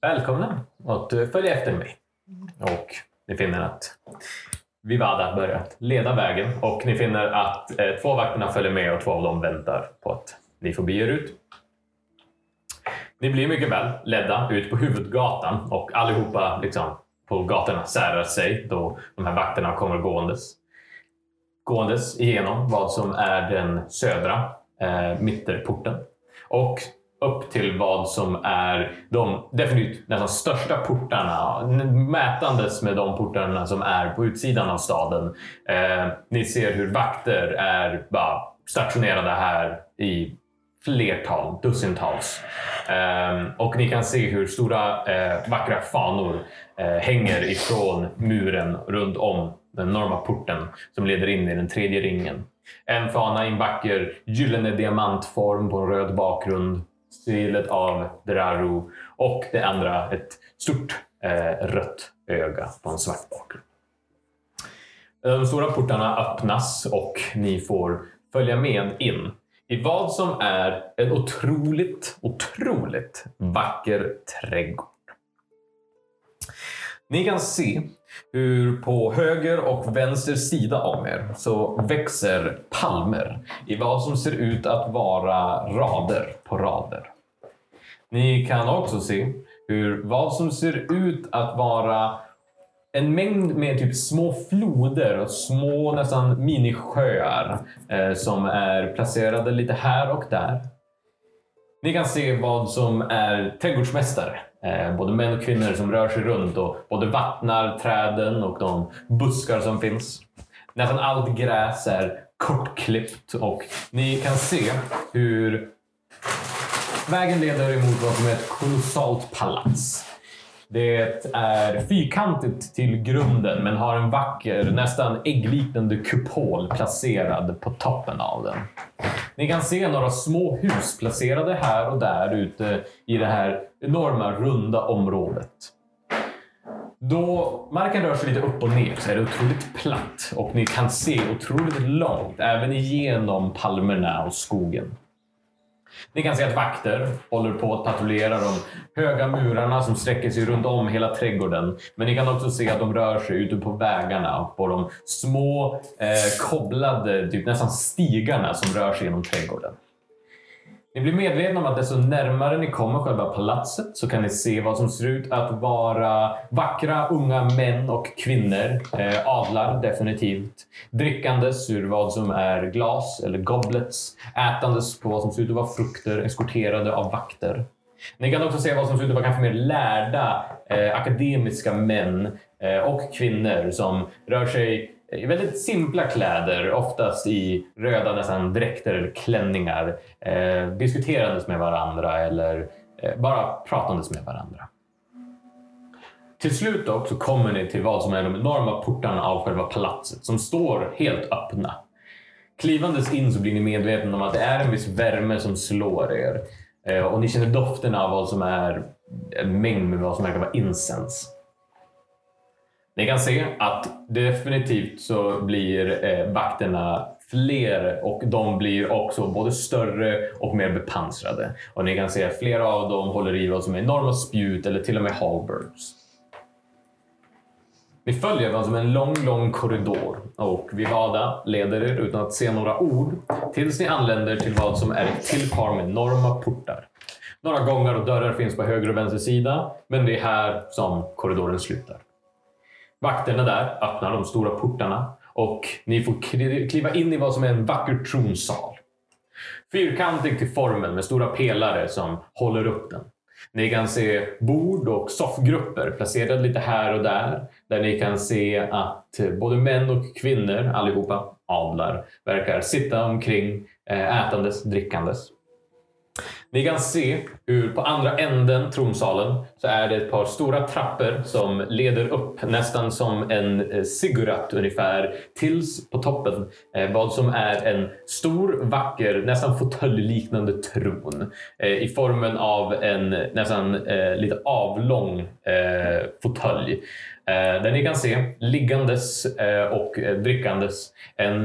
Välkomna att följa efter mig. Och ni finner att Vivada börjar leda vägen och ni finner att eh, två av vakterna följer med och två av dem väntar på att ni får bege er ut. Ni blir mycket väl ledda ut på huvudgatan och allihopa liksom, på gatorna särar sig då de här vakterna kommer gåendes. Gåendes igenom vad som är den södra eh, mitterporten och upp till vad som är de definitivt nästan största portarna, mätandes med de portarna som är på utsidan av staden. Eh, ni ser hur vakter är bara stationerade här i flertal, dussintals. Eh, och ni kan se hur stora eh, vackra fanor eh, hänger ifrån muren runt om den enorma porten som leder in i den tredje ringen. En fana i en vacker gyllene diamantform på en röd bakgrund. Stilet av Draru Och det andra ett stort eh, rött öga på en svart bakgrund. De stora portarna öppnas och ni får följa med in i vad som är en otroligt, otroligt vacker trädgård. Ni kan se hur på höger och vänster sida om er så växer palmer i vad som ser ut att vara rader på rader. Ni kan också se hur vad som ser ut att vara en mängd med typ små floder och små nästan minisjöar eh, som är placerade lite här och där. Ni kan se vad som är trädgårdsmästare. Eh, både män och kvinnor som rör sig runt och både vattnar träden och de buskar som finns. Nästan allt gräs är kortklippt och ni kan se hur vägen leder emot vad som är ett kolossalt palats. Det är fyrkantigt till grunden men har en vacker, nästan äggliknande kupol placerad på toppen av den. Ni kan se några små hus placerade här och där ute i det här enorma runda området. Då marken rör sig lite upp och ner så är det otroligt platt och ni kan se otroligt långt även igenom palmerna och skogen. Ni kan se att vakter håller på att patrullera de höga murarna som sträcker sig runt om hela trädgården. Men ni kan också se att de rör sig ute på vägarna på de små eh, koblade, typ nästan stigarna som rör sig genom trädgården. Ni blir medvetna om att desto närmare ni kommer själva palatset så kan ni se vad som ser ut att vara vackra unga män och kvinnor, eh, adlar definitivt, drickandes ur vad som är glas eller goblets, ätandes på vad som ser ut att vara frukter, eskorterade av vakter. Ni kan också se vad som ser ut att vara kanske mer lärda eh, akademiska män eh, och kvinnor som rör sig Eh, väldigt simpla kläder, oftast i röda nästan dräkter eller klänningar, eh, diskuterandes med varandra eller eh, bara pratandes med varandra. Till slut dock så kommer ni till vad som är de enorma portarna av själva palatset som står helt öppna. Klivandes in så blir ni medvetna om att det är en viss värme som slår er. Eh, och ni känner doften av vad som är en mängd med vad som verkar vara incens. Ni kan se att definitivt så blir eh, vakterna fler och de blir också både större och mer bepansrade. Och ni kan se att flera av dem håller i vad som är enorma spjut eller till och med halberds. Vi följer vad som en lång, lång korridor och Vivada leder er utan att se några ord tills ni anländer till vad som är ett till par med enorma portar. Några gångar och dörrar finns på höger och vänster sida, men det är här som korridoren slutar. Vakterna där öppnar de stora portarna och ni får kliva in i vad som är en vacker tronsal. Fyrkantig till formen med stora pelare som håller upp den. Ni kan se bord och soffgrupper placerade lite här och där. Där ni kan se att både män och kvinnor, allihopa adlar, verkar sitta omkring eh, ätandes, drickandes. Ni kan se hur på andra änden tronsalen så är det ett par stora trappor som leder upp nästan som en eh, ziggurat ungefär tills på toppen eh, vad som är en stor vacker nästan fåtöljliknande tron eh, i formen av en nästan eh, lite avlång eh, fåtölj. Eh, där ni kan se liggandes eh, och eh, drickandes en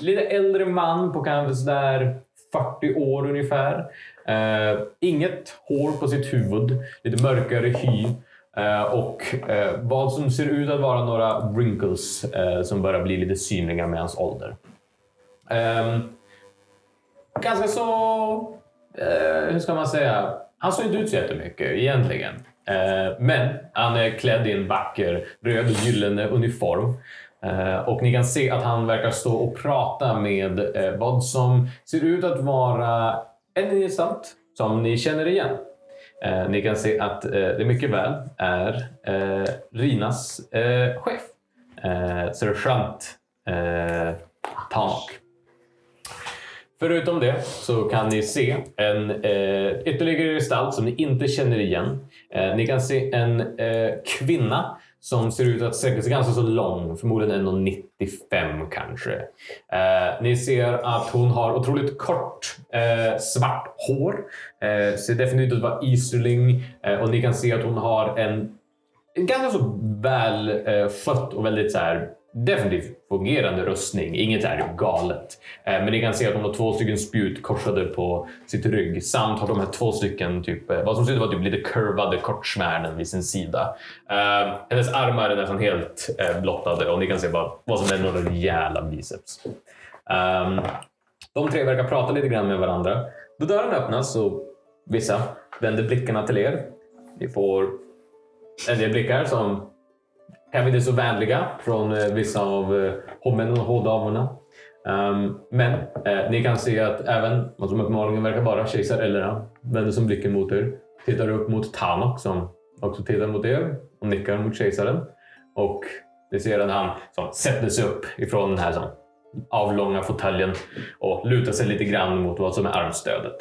lite äldre man på kanske sådär 40 år ungefär. Eh, inget hår på sitt huvud, lite mörkare hy. Eh, och eh, vad som ser ut att vara några wrinkles eh, som börjar bli lite synliga med hans ålder. Ehm, ganska så... Eh, hur ska man säga? Han såg inte ut så jättemycket egentligen. Eh, men han är klädd i en vacker röd gyllene uniform. Eh, och ni kan se att han verkar stå och prata med eh, vad som ser ut att vara en gestalt som ni känner igen. Eh, ni kan se att eh, det mycket väl är eh, Rinas eh, chef, eh, sergeant eh, Förutom det så kan ni se en eh, ytterligare gestalt som ni inte känner igen. Eh, ni kan se en eh, kvinna som ser ut att sträcka sig ganska så lång, förmodligen 1,95 kanske. Eh, ni ser att hon har otroligt kort eh, svart hår. Eh, ser definitivt ut att vara Easterling eh, och ni kan se att hon har en, en ganska så väl eh, skött och väldigt så här definitivt fungerande rustning. Inget är galet. Eh, men ni kan se att hon har två stycken spjut korsade på sitt rygg samt har de här två stycken typ, eh, vad som ser ut att vara typ lite kurvade kortsvärden vid sin sida. Eh, hennes armar är nästan helt blottade och ni kan se bara vad som är några rejäla biceps. Ehm, de tre verkar prata lite grann med varandra. Då dörren öppnas och vissa vänder blickarna till er. Ni får en del blickar som kanske inte så vänliga från eh, vissa av eh, hovmännen och hovdamerna. Um, men eh, ni kan se att även vad som uppenbarligen verkar vara kejsar Elena vänder som blicken mot er. Tittar upp mot Tanok som också tittar mot er och nickar mot kejsaren. Och ni ser att han så, sätter sig upp ifrån den här så, avlånga fåtöljen och lutar sig lite grann mot vad som är armstödet.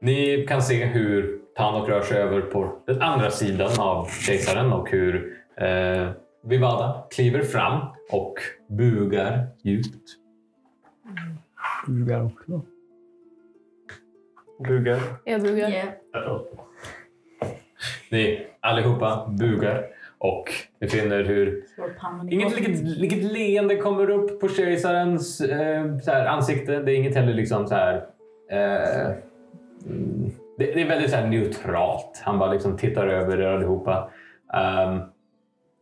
Ni kan se hur Tanok rör sig över på den andra sidan av kejsaren och hur eh, Vivada kliver fram och bugar djupt. Bugar också. Bugar. Jag bugar. Yeah. Ni allihopa bugar och ni finner hur inget litet, litet leende kommer upp på kejsarens eh, så här, ansikte. Det är inget heller liksom så här... Eh, mm, det, det är väldigt så här neutralt. Han bara liksom tittar över er allihopa. Um,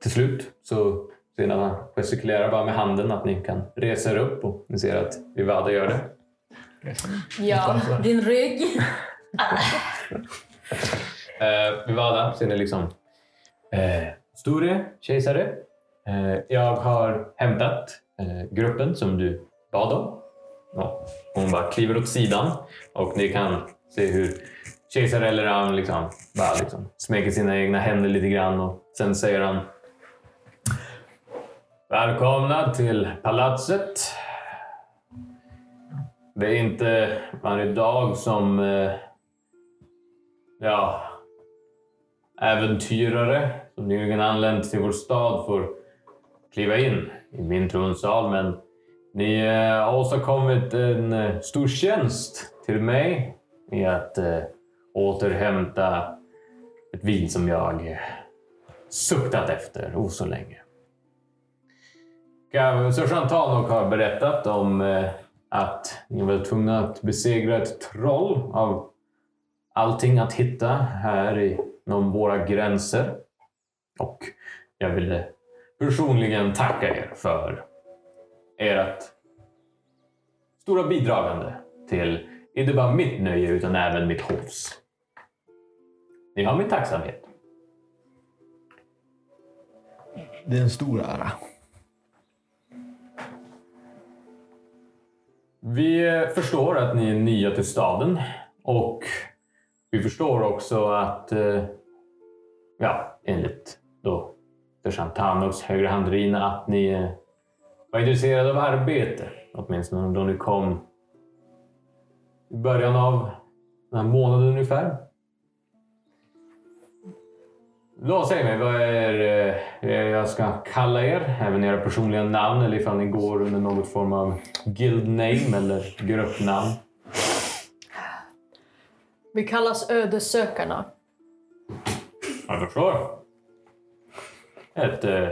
till slut så ser han gestikulerar bara med handen att ni kan resa er upp och ni ser att Vivada gör det. Ja. Din rygg. (laughs) Eh, Vivada ser ni liksom eh, Store kejsare. Eh, jag har hämtat eh, gruppen som du bad om. Ja, hon bara kliver åt sidan och ni kan se hur kejsare eller han liksom, bara liksom smeker sina egna händer lite grann och sen säger han Välkomna till palatset. Det är inte varje dag som eh, ja, äventyrare som nyligen anlänt till vår stad får kliva in i min tronsal. Men ni eh, har åstadkommit en eh, stor tjänst till mig i att återhämta ett vin som jag suktat efter oså så länge. Sergeant Tanok har berättat om eh, att ni var tvungna att besegra ett troll av allting att hitta här inom våra gränser. Och jag vill personligen tacka er för ert stora bidragande till inte bara mitt nöje utan även mitt hovs. Ni har min tacksamhet. Det är en stor ära. Vi förstår att ni är nya till staden och vi förstår också att, eh, ja, enligt då sergeant Tanoks högra hand Rina, att ni eh, var intresserade av arbete. Åtminstone då ni kom i början av den här månaden ungefär. Då säg mig, vad är eh, jag ska kalla er? Även era personliga namn eller ifall ni går under någon form av guild name eller gruppnamn. Vi kallas ödesökarna. Jag förstår. Ett eh,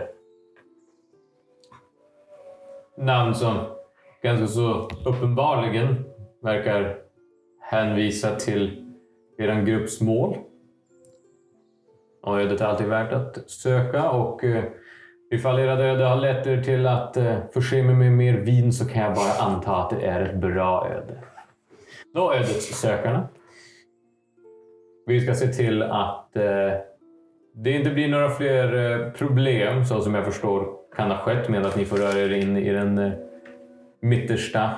namn som ganska så uppenbarligen verkar hänvisa till er grupps mål. Och ödet är alltid värt att söka och eh, ifall era öde har lett er till att eh, förse mig med mer vin så kan jag bara anta att det är ett bra öde. Då ödets sökarna. Vi ska se till att eh, det inte blir några fler eh, problem så som jag förstår kan ha skett med att ni får röra er in i den eh, mittersta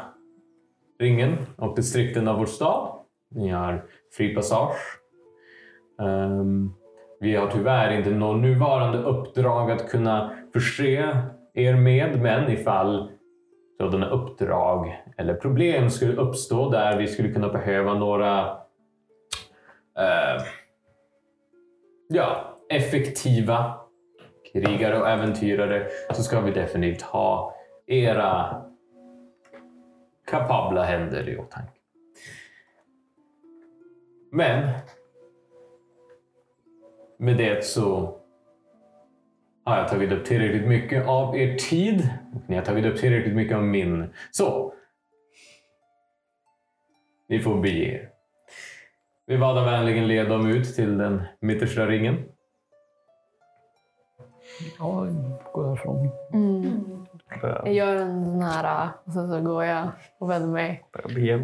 ringen och distrikten av vår stad. Ni har fri passage. Um, vi har tyvärr inte något nuvarande uppdrag att kunna förse er med, men ifall sådana uppdrag eller problem skulle uppstå där vi skulle kunna behöva några eh, ja, effektiva krigare och äventyrare så ska vi definitivt ha era kapabla händer i åtanke. Men med det så har jag tagit upp tillräckligt mycket av er tid och ni har tagit upp tillräckligt mycket av min. Så ni får bege er. Vi valde vänligen led dem ut till den mittersta ringen. Ja, gå därifrån. Jag gör en sån här och sen så går jag och vänder mig.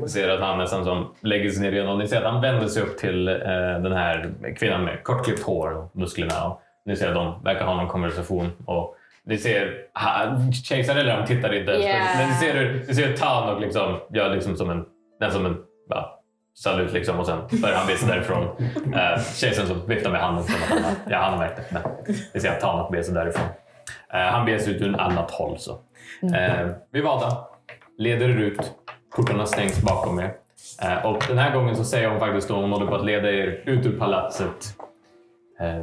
Ni ser att han nästan som lägger sig ner igen och ni ser att han vänder sig upp till eh, den här kvinnan med kortklippt hår och musklerna. Och ni ser att de verkar ha någon konversation. Och ni ser, ha- kejsaren eller de tittar inte ens. Yeah. Men ni ser hur, ni ser hur Tanok liksom gör liksom som en, som en ja, salut liksom och sen börjar han visa därifrån. Eh, kejsaren som viftar med handen som att han, ja, han märkte. Men ni ser att Tanok beger sig därifrån. Eh, han sig ut ur annat håll. Så. Eh, vi valda leder er ut. Portarna stängs bakom er. Eh, och den här gången så säger hon faktiskt då hon håller på att leda er ut ur palatset. Eh,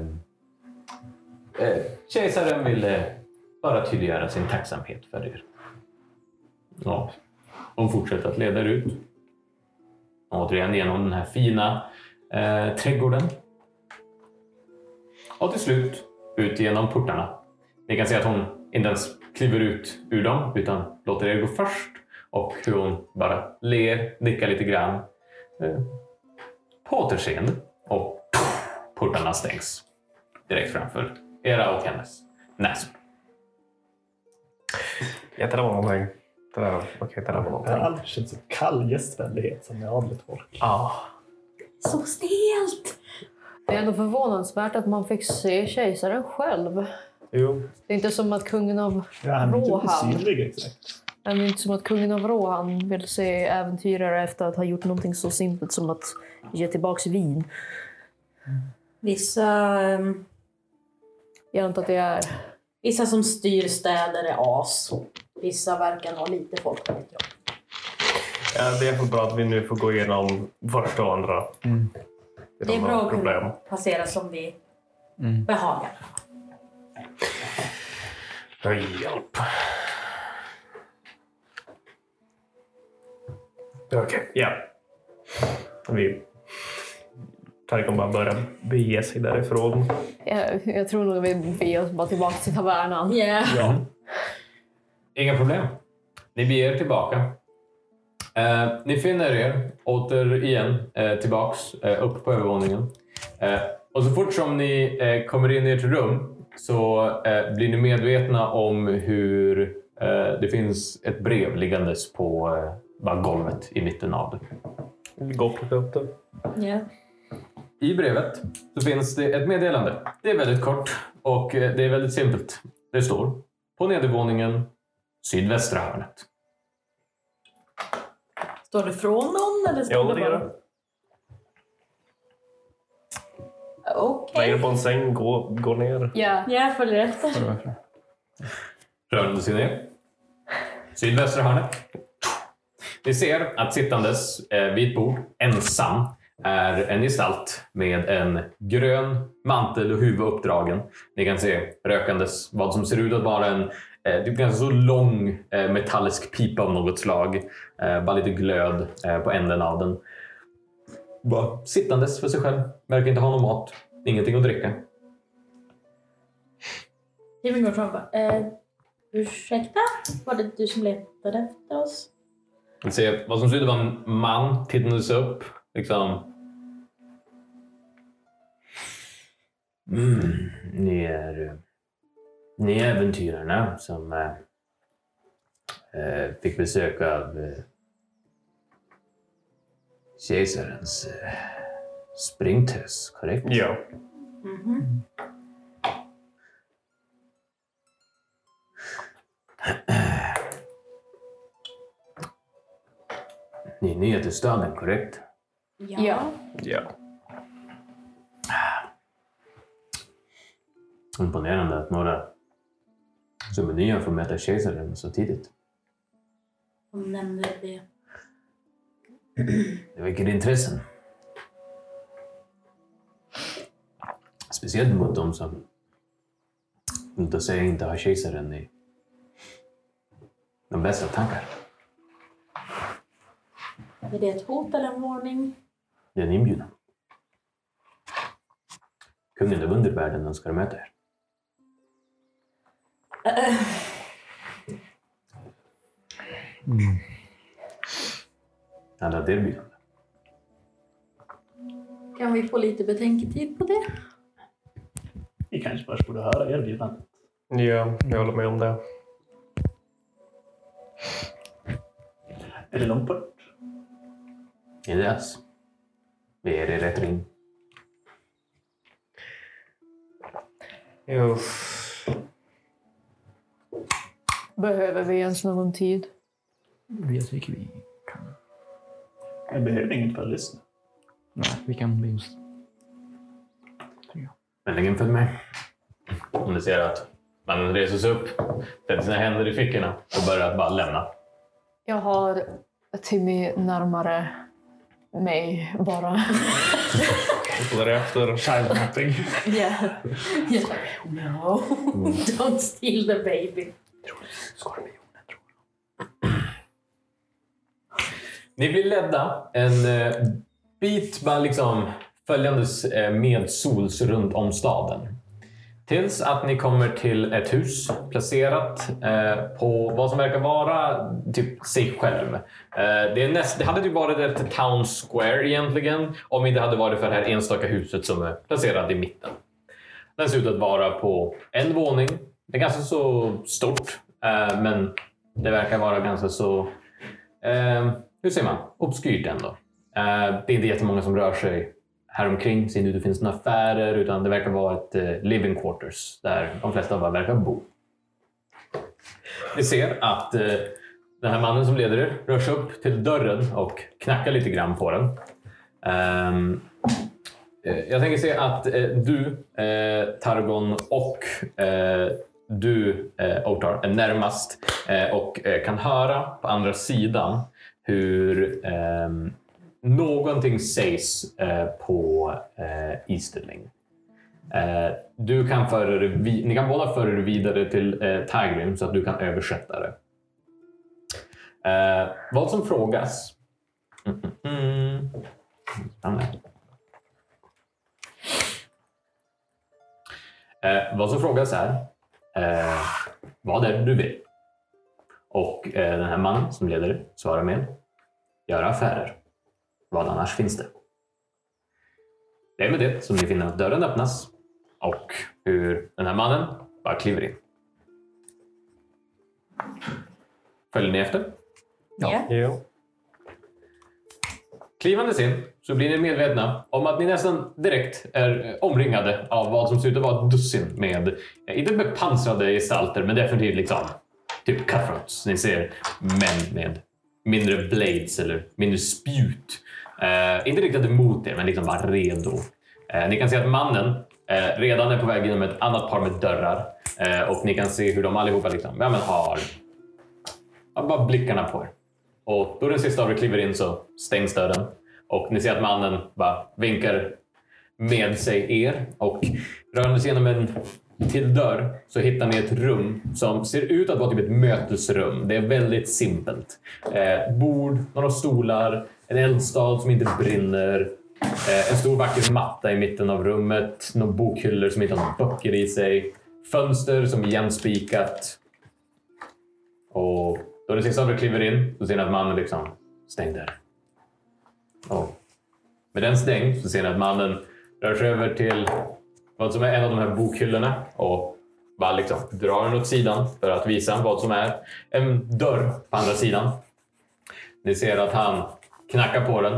eh, kejsaren ville bara tydliggöra sin tacksamhet för er. Ja, hon fortsätter att leda er ut. Återigen genom den här fina eh, trädgården. Och till slut ut genom portarna. Ni kan se att hon inte ens kliver ut ur dem utan låter er gå först och hur hon bara ler, nickar lite grann. Eh, på återseende och portarna stängs direkt framför era och hennes näsor. Ja, det där var någonting. Det där, okej, det där var Jag har någonting. aldrig känt så kall gästvänlighet som med adligt folk. Ja. Så stelt! Det är ändå förvånansvärt att man fick se kejsaren själv. Jo. Det är inte som att kungen av Ja, han är inte Rohan. osynlig exakt. Det är inte som att kungen av Rohan vill se äventyrare efter att ha gjort någonting så simpelt som att ge tillbaks vin. Vissa, ehm, Jag antar att det är... vissa som styr städer är as. Vissa verkar ha lite folk, vet jag. Ja, det är för bra att vi nu får gå igenom första och andra. Det är bra att kunna passera som vi behagar. Hjälp. Okej, ja. Vi kommer bara börja bege sig därifrån. Jag, jag tror nog vi beger oss bara tillbaka till tavernan. Yeah. Ja. Inga problem. Ni beger er tillbaka. Eh, ni finner er återigen eh, tillbaks eh, upp på övervåningen. Eh, och så fort som ni eh, kommer in i ert rum så eh, blir ni medvetna om hur eh, det finns ett brev liggandes på eh, bara golvet i mitten av det. Går och upp det. Yeah. I brevet så finns det ett meddelande. Det är väldigt kort och eh, det är väldigt simpelt. Det står på nedervåningen sydvästra hörnet. Står det från någon eller står Ja, det bara... Okej. Lägger på en säng, gå, gå ner. Ja. Jag följer efter. Sig ner. Sydvästra hörnet. Ni ser att sittandes eh, vid ett bord, ensam, är en gestalt med en grön mantel och huvud uppdragen. Ni kan se rökandes vad som ser ut att vara en eh, typ ganska så lång eh, metallisk pipa av något slag. Eh, bara lite glöd eh, på änden av den. Bara sittandes för sig själv. Verkar inte ha någon mat. Ingenting att dricka. Timmy går fram och bara, eh, ursäkta? Var det du som letade efter oss? Ni ser vad som ser ut att vara en man tittandes upp. Liksom. Mm, ni är ni är äventyrarna som eh, eh, fick besök av eh, kejsarens eh, springtös, korrekt? Ja. Mhm. (clears throat) Ni är nya till staden, korrekt? Ja. Ja. Imponerande att några som är nya får möta kejsaren så tidigt. Hon nämnde det. Det väcker intressen. Speciellt mot de som, låt oss säga, inte har kejsaren i de bästa tankar. Är det ett hot eller en varning? Det är en inbjudan. Kungen av undervärlden önskar möta er. Han ett erbjudande. Kan vi få lite betänketid på det? Vi kanske först borde höra erbjudandet. Ja, jag håller med om det. Är det långt bort? Inte alls. Vi är i rätt ring. Jo. Behöver vi ens någon tid? Jag tycker vi kan... Jag behöver inget för att lyssna. Nej, vi kan bli oss... Vänligen följ med. Om du ser att mannen reser sig upp, sätter sina händer i fickorna och börjar bara lämna. Jag har Timmy närmare mig bara. Och därefter... Childmapping. Yeah. yeah. No, don't steal the baby. Ni blir ledda en eh, bit bara liksom följandes eh, med sols runt om staden. Tills att ni kommer till ett hus placerat eh, på vad som verkar vara typ sig själv. Eh, det, är näst, det hade typ varit ett town square egentligen om inte hade varit för det här enstaka huset som är placerat i mitten. Den ser ut att vara på en våning. Det är ganska så stort, eh, men det verkar vara ganska så eh, hur säger man? Obskyrt ändå. Eh, det är inte jättemånga som rör sig häromkring. Ser inte ut att det finns några affärer utan det verkar vara ett eh, living quarters där de flesta bara verkar bo. Vi ser att eh, den här mannen som leder er rör sig upp till dörren och knackar lite grann på den. Ehm, eh, jag tänker se att eh, du, eh, Targon och eh, du, eh, Otar, är närmast eh, och eh, kan höra på andra sidan hur eh, någonting sägs eh, på eh, Easterling. Eh, du kan föra det ni kan båda föra det vidare till eh, Tagrim så att du kan översätta det. Eh, vad som frågas... Mm, mm, mm. Eh, vad som frågas är eh, vad är det du vill? Och eh, den här mannen som leder svarar med göra affärer. Vad annars finns det? Det är med det som ni finner att dörren öppnas och hur den här mannen bara kliver in. Följer ni efter? Ja. Ja. Klivandes in så blir ni medvetna om att ni nästan direkt är omringade av vad som ser ut att vara ett dussin med, eh, inte bepansrade gestalter, men definitivt liksom typ cutthroats. Ni ser män med mindre blades eller mindre spjut. Eh, inte riktat emot er, men liksom bara redo. Eh, ni kan se att mannen eh, redan är på väg genom ett annat par med dörrar eh, och ni kan se hur de allihopa liksom, ja, men har, har bara blickarna på er. Och då den sista av er kliver in så stängs dörren. Och ni ser att mannen bara vinkar med sig er. Och rör sig genom en till dörr så hittar ni ett rum som ser ut att vara typ ett mötesrum. Det är väldigt simpelt. Eh, bord, några stolar, en eldstad som inte brinner. Eh, en stor vacker matta i mitten av rummet. Några bokhyllor som inte har några böcker i sig. Fönster som är jämspikat. Och då det sista av er kliver in så ser ni att mannen liksom stängd där. Och med den stängd så ser ni att mannen rör sig över till vad som är en av de här bokhyllorna och bara liksom drar den åt sidan för att visa vad som är en dörr på andra sidan. Ni ser att han knackar på den.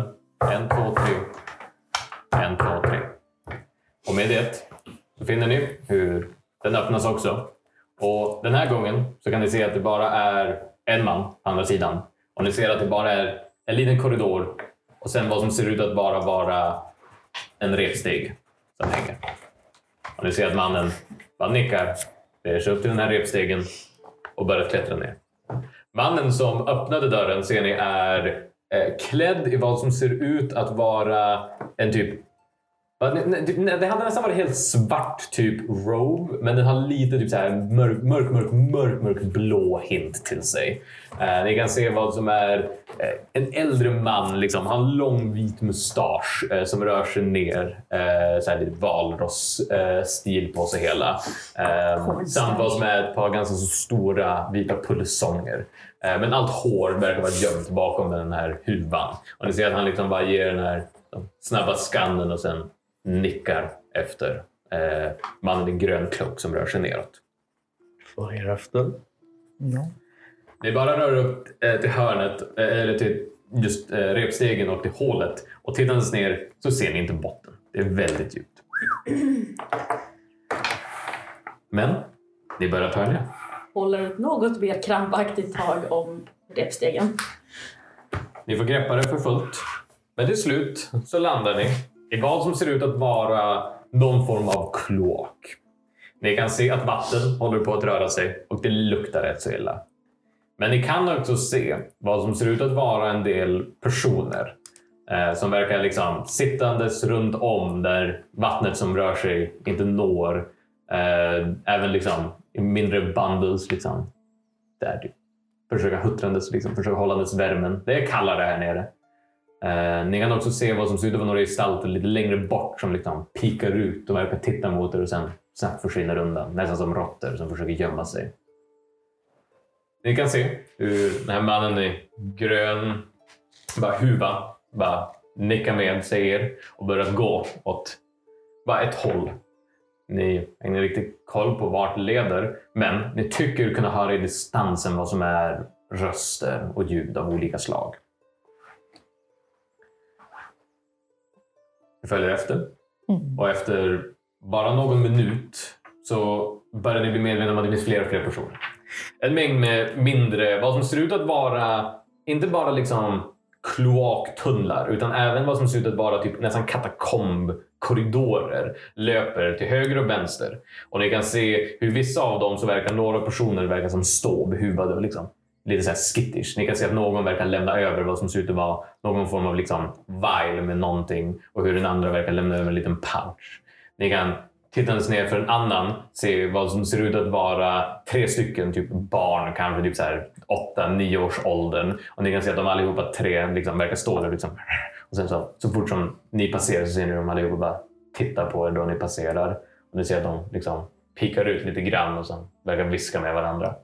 En, två, tre. En, två, tre. Och med det så finner ni hur den öppnas också. Och den här gången så kan ni se att det bara är en man på andra sidan. Och ni ser att det bara är en liten korridor och sen vad som ser ut att bara vara en repsteg som hänger. Och ni ser att mannen bara nickar, beger sig upp till den här repstegen och börjar klättra ner. Mannen som öppnade dörren ser ni är eh, klädd i vad som ser ut att vara en typ det hade nästan varit helt svart typ robe, men den har lite typ så här mörk, mörk, mörk, mörk, mörk blå hint till sig. Eh, ni kan se vad som är eh, en äldre man, liksom. han har lång vit mustasch eh, som rör sig ner. Eh, så här lite valross-stil på sig hela. Eh, samt vad som är ett par ganska stora vita pulsonger. Eh, men allt hår verkar vara gömt bakom den här huvan. Och ni ser att han liksom bara ger den här snabba skannen och sen nickar efter eh, mannen i grön klok som rör sig neråt. Följer efter. Ni bara rör upp eh, till hörnet, eh, eller till just eh, repstegen och till hålet. Och tittandes ner så ser ni inte botten. Det är väldigt djupt. Men ni börjar törja. Håller ett något mer krampaktigt tag om repstegen. Ni får greppa det för fullt. Men till slut så landar ni vad som ser ut att vara någon form av kloak. Ni kan se att vatten håller på att röra sig och det luktar rätt så illa. Men ni kan också se vad som ser ut att vara en del personer eh, som verkar liksom sittandes runt om där vattnet som rör sig inte når. Eh, även liksom i mindre bundles. Liksom, där du försöka huttrandes, liksom, försöka hållandes värmen. Det är kallare här nere. Eh, ni kan också se vad som ser ut att vara några gestalter lite längre bort som liksom pikar ut och verkar titta mot er och sen snabbt försvinner undan. Nästan som råttor som försöker gömma sig. Ni kan se hur den här mannen i grön bara huva bara nickar med sig er och börjar gå åt bara ett håll. Ni har ingen riktig koll på vart det leder, men ni tycker er kunna höra i distansen vad som är röster och ljud av olika slag. Följer efter och efter bara någon minut så börjar ni bli medvetna om att det finns fler och fler personer. En mängd med mindre, vad som ser ut att vara, inte bara liksom kloaktunnlar utan även vad som ser ut att vara typ nästan katakombkorridorer löper till höger och vänster. Och ni kan se hur vissa av dem så verkar några personer verkar som stå behuvade liksom lite så här skittish. Ni kan se att någon verkar lämna över vad som ser ut att vara någon form av liksom vial med någonting och hur den andra verkar lämna över en liten pouch. Ni kan tittandes ner för en annan se vad som ser ut att vara tre stycken typ barn, kanske typ så här 8-9 års åldern. Och ni kan se att de allihopa tre liksom verkar stå där. Liksom. Och sen så, så fort som ni passerar så ser ni dem allihopa bara titta på er då ni passerar. Och ni ser att de liksom pikar ut lite grann och sen verkar viska med varandra.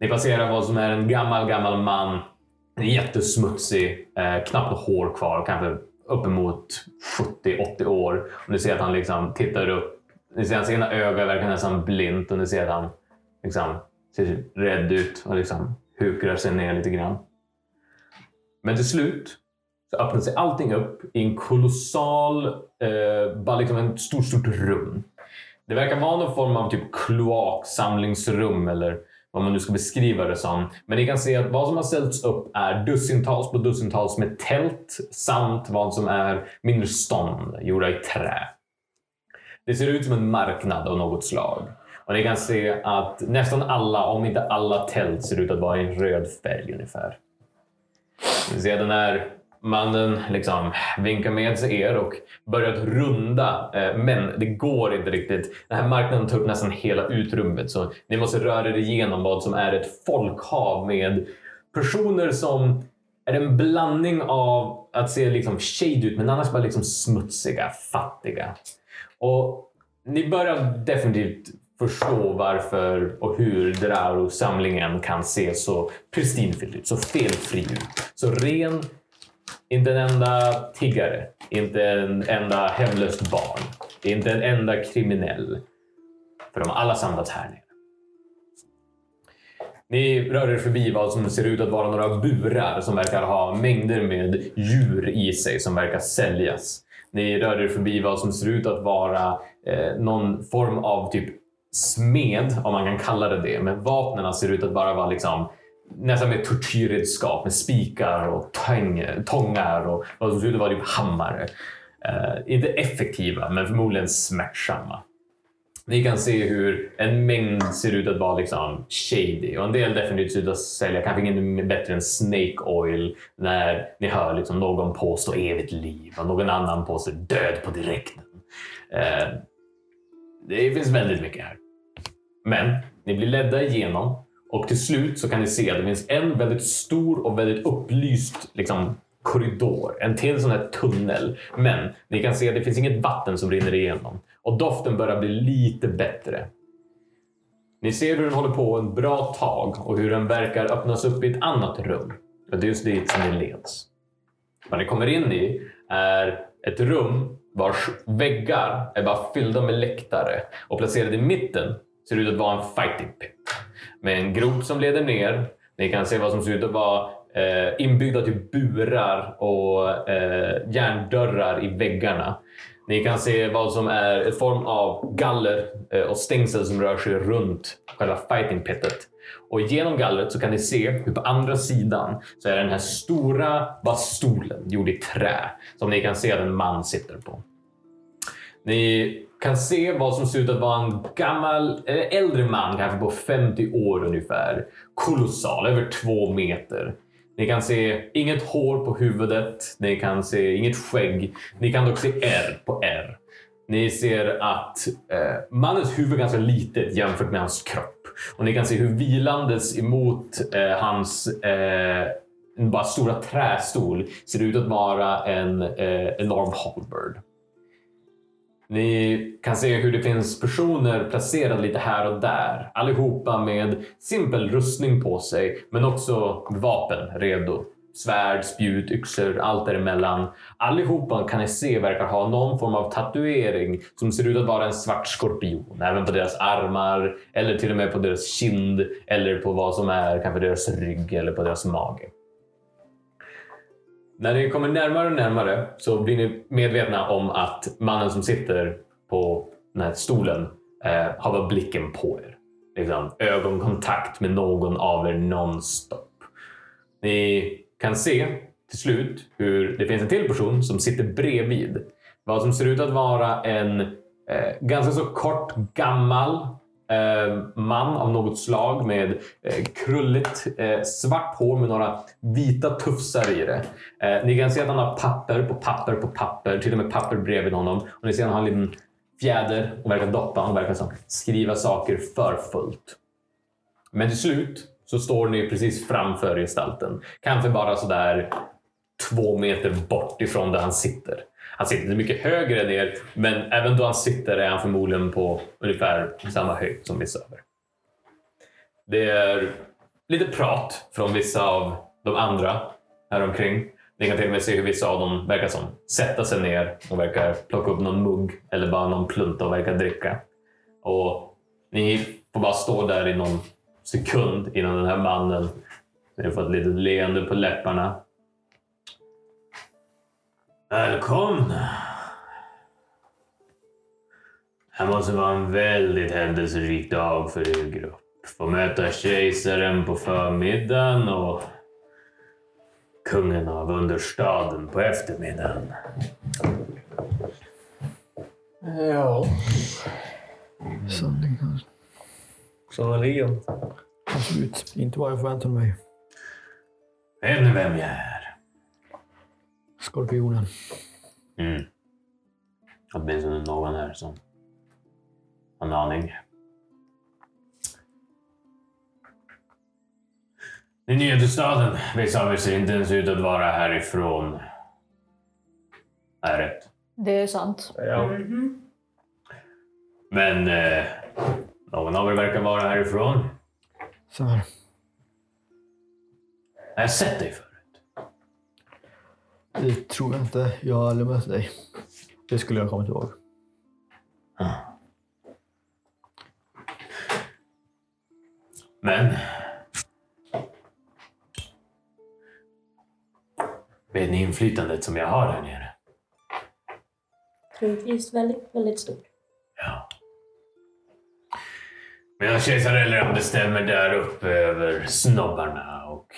Ni passerar vad som är en gammal, gammal man. Jättesmutsig, eh, knappt hår kvar, kanske uppemot 70-80 år. Och ni ser att han liksom tittar upp. Ni ser hans ena öga verkar nästan blint och ni ser att han liksom ser rädd ut och liksom hukrar sig ner lite grann. Men till slut så öppnar sig allting upp i en kolossal, eh, bara liksom en stort, stort rum. Det verkar vara någon form av typ kloaksamlingsrum eller vad man nu ska beskriva det som. Men ni kan se att vad som har ställts upp är dussintals på dussintals med tält samt vad som är mindre stånd gjorda i trä. Det ser ut som en marknad av något slag. Och ni kan se att nästan alla, om inte alla tält ser ut att vara i en röd färg ungefär. Ni ser den här mannen liksom vinkar med sig er och börjar att runda. Eh, men det går inte riktigt. Den här marknaden tar upp nästan hela utrymmet. Så ni måste röra er igenom vad som är ett folkhav med personer som är en blandning av att se liksom shade ut men annars bara liksom smutsiga, fattiga. Och ni börjar definitivt förstå varför och hur Draro-samlingen kan se så pristinfylld ut, så felfri ut. Så ren, inte en enda tiggare, inte en enda hemlöst barn, inte en enda kriminell. För de har alla samlats här nere. Ni rör er förbi vad som ser ut att vara några burar som verkar ha mängder med djur i sig som verkar säljas. Ni rör er förbi vad som ser ut att vara eh, någon form av typ smed, om man kan kalla det det. Men vapnen ser ut att bara vara liksom nästan med tortyrredskap med spikar och tång, tångar och vad som ser ut att vara typ hammare. Uh, inte effektiva, men förmodligen smärtsamma. Ni kan se hur en mängd ser ut att vara liksom shady och en del definitivt ser ut att sälja kanske inget bättre än snake oil när ni hör liksom någon påstå evigt liv och någon annan påstå död på direkten. Uh, det finns väldigt mycket här. Men ni blir ledda igenom och till slut så kan ni se att det finns en väldigt stor och väldigt upplyst liksom, korridor. En till sån här tunnel. Men ni kan se att det finns inget vatten som rinner igenom. Och doften börjar bli lite bättre. Ni ser hur den håller på ett bra tag och hur den verkar öppnas upp i ett annat rum. Och det är just dit som ni leds. Vad ni kommer in i är ett rum vars väggar är bara fyllda med läktare och placerade i mitten ser det ut att vara en fighting pit. Med en grop som leder ner. Ni kan se vad som ser ut att vara eh, inbyggda typ burar och eh, järndörrar i väggarna. Ni kan se vad som är en form av galler eh, och stängsel som rör sig runt själva fighting pitet. Och genom gallret så kan ni se hur på andra sidan så är den här stora bastolen gjord i trä som ni kan se att en man sitter på. Ni kan se vad som ser ut att vara en gammal, eller äldre man, kanske på 50 år ungefär. Kolossal, över två meter. Ni kan se inget hår på huvudet, ni kan se inget skägg. Ni kan dock se R på R. Ni ser att eh, mannens huvud är ganska litet jämfört med hans kropp. Och ni kan se hur vilandes emot eh, hans eh, bara stora trästol ser ut att vara en eh, enorm halberd. Ni kan se hur det finns personer placerade lite här och där. Allihopa med simpel rustning på sig, men också vapen redo. Svärd, spjut, yxor, allt däremellan. Allihopa kan ni se verkar ha någon form av tatuering som ser ut att vara en svart skorpion. Även på deras armar, eller till och med på deras kind, eller på vad som är kanske deras rygg eller på deras mage. När ni kommer närmare och närmare så blir ni medvetna om att mannen som sitter på den här stolen eh, har bara blicken på er. Liksom, ögonkontakt med någon av er nonstop. Ni kan se till slut hur det finns en till person som sitter bredvid. Vad som ser ut att vara en eh, ganska så kort, gammal Eh, man av något slag med eh, krulligt eh, svart hår med några vita tufsar i det. Ni kan se att han har papper på papper på papper, till och med papper bredvid honom. Och ni ser att han har en liten fjäder och verkar doppa. Han verkar som skriva saker för fullt. Men till slut så står ni precis framför gestalten. Kanske bara sådär två meter bort ifrån där han sitter. Han sitter inte mycket högre än er, men även då han sitter är han förmodligen på ungefär samma höjd som vissa över. Det är lite prat från vissa av de andra här omkring. Ni kan till och med se hur vissa av dem verkar som sätta sig ner och verkar plocka upp någon mugg eller bara någon plunta och verkar dricka. Och ni får bara stå där i någon sekund innan den här mannen ni får ett litet leende på läpparna. Välkomna! Det här måste vara en väldigt händelserik dag för er grupp. Få möta kejsaren på förmiddagen och kungen av understaden på eftermiddagen. Ja. Sanningen. Sannerligen. Absolut. Inte vad jag förväntade mig. Vet ni vem jag är? Skorpionen. Mm. Åtminstone någon här som har en aning. Ni är nya staden. Vissa av er ser inte ens ut att vara härifrån. Är rätt. Det är sant. Ja. Men eh, någon av er verkar vara härifrån. Så här. Jag har sett dig förut. Det tror jag inte. Jag har aldrig mött dig. Det skulle jag komma ihåg. Men... Vet ni inflytandet som jag har här nere? Troligtvis väldigt, väldigt stort. Ja. Medan kejsar Elram bestämmer där uppe över snobbarna och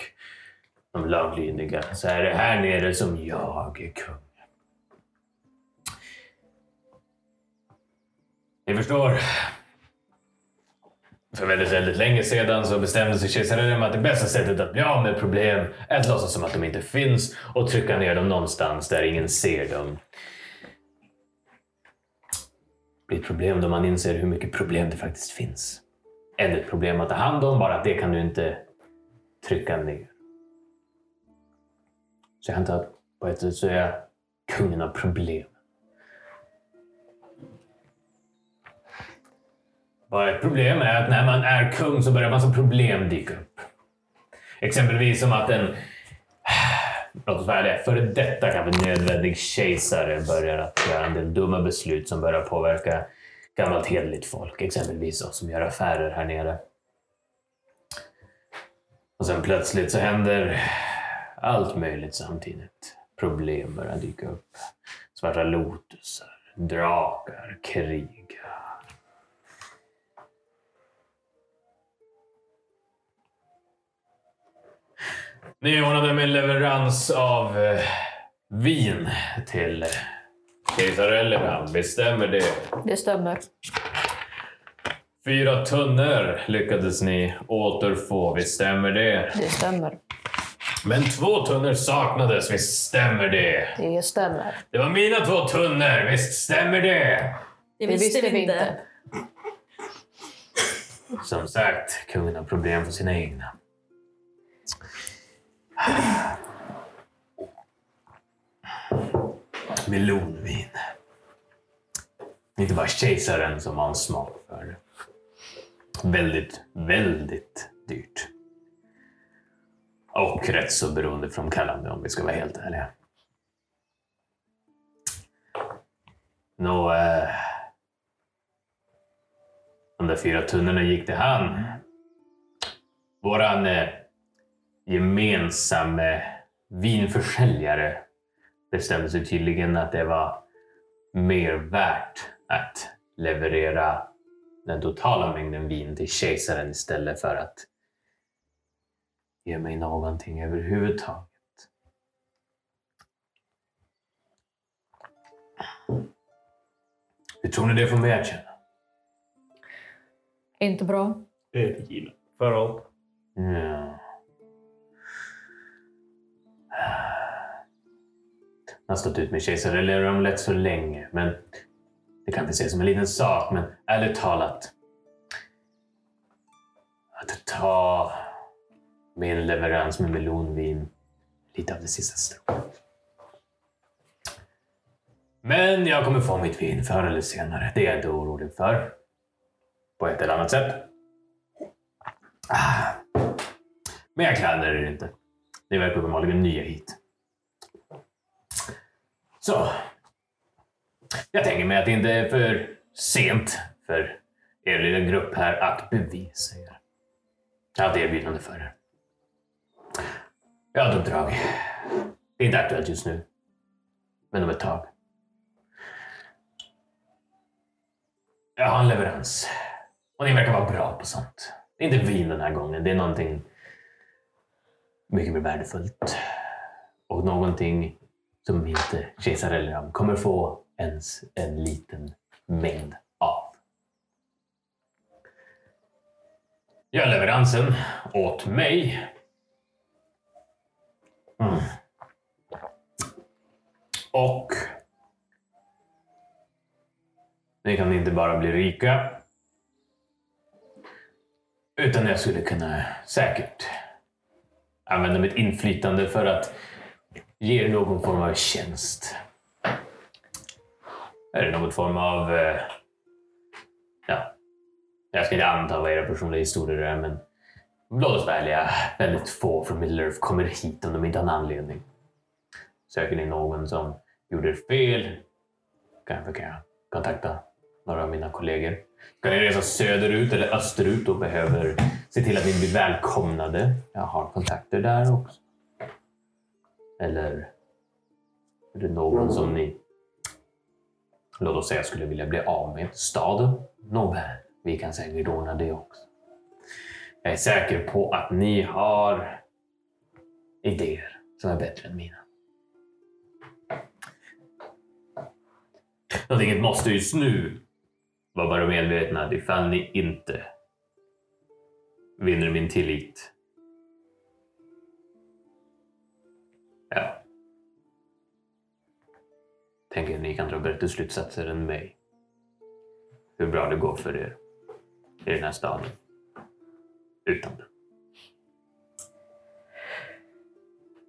de laglydiga så är det här nere som jag är kung. Ni förstår. För väldigt, väldigt länge sedan så bestämde sig kejsaren att det bästa sättet att bli av med problem är att låtsas som att de inte finns och trycka ner dem någonstans där ingen ser dem Det blir ett problem då man inser hur mycket problem det faktiskt finns. Ännu ett problem att ta hand om, bara att det kan du inte trycka ner. Så jag antar att på ett sätt så är jag kungen av problem. Bara ett problem är att när man är kung så börjar massa problem dyka upp. Exempelvis som att en låt oss säga det, före detta kanske nödvändig kejsare börjar att göra en del dumma beslut som börjar påverka gammalt hederligt folk, exempelvis oss som gör affärer här nere. Och sen plötsligt så händer allt möjligt samtidigt. Problem börjar dyka upp. Svarta lotusar, drakar, krig. Ni ordnade med leverans av eh, vin till kejsar Elleram. Bestämmer det? Det stämmer. Fyra tunnor lyckades ni återfå. Visst stämmer det? Det stämmer. Men två tunnor saknades. Visst stämmer det? Det stämmer. Det var mina två tunnor. Visst stämmer det? Det Det visste vi inte. (laughs) Som sagt, kungen har problem för sina egna. (sighs) Melonvin. Inte bara kejsaren som har en smak för det. Väldigt, väldigt dyrt. Och rätt så beroendeframkallande om vi ska vara helt ärliga. Nå, eh, de där fyra tunnorna gick till han. Våran eh, gemensamme vinförsäljare bestämde sig tydligen att det var mer värt att leverera den totala mängden vin till kejsaren istället för att ge mig någonting överhuvudtaget. Hur tror ni det får mig att känna? Inte bra. Övergiven. Förlåt. Ja. Jag har stått ut med kejsare eller omelett så länge, men det kan inte ses som en liten sak, men ärligt talat. Att ta med en leverans med melonvin, lite av det sista strået. Men jag kommer få mitt vin förr eller senare. Det är jag inte orolig för. På ett eller annat sätt. Ah. Men jag klandrar er inte. Ni verkar uppenbarligen nya hit. Så. Jag tänker mig att det inte är för sent för er lilla grupp här att bevisa er. Jag har ett erbjudande för er. Jag har ett uppdrag. Det är inte aktuellt just nu. Men om ett tag. Jag har en leverans. Och ni verkar vara bra på sånt. Det är inte vin den här gången. Det är någonting mycket mer värdefullt. Och någonting som inte kejsar Elram kommer få ens en liten mängd av. Gör leveransen åt mig. Mm. Och ni kan inte bara bli rika. Utan jag skulle kunna säkert använda mitt inflytande för att ge er någon form av tjänst. Är det någon form av... Eh, ja, jag ska inte anta vad era personliga historier är, men låt oss vara ärliga. Väldigt få från Middle Earth kommer hit om de inte har en anledning. Söker ni någon som gjorde fel kanske kan jag kontakta några av mina kollegor. Ska ni resa söderut eller österut och behöver se till att ni blir välkomnade? Jag har kontakter där också. Eller är det någon som ni, låt oss säga, skulle vilja bli av med? Staden? Nåväl, vi kan säkert ordna det också. Jag är säker på att ni har idéer som är bättre än mina. Någonting måste just nu var bara medvetna att ifall ni inte vinner min tillit. Ja. Tänker ni kan dra bättre slutsatser än mig. Hur bra det går för er i den här staden. Utan.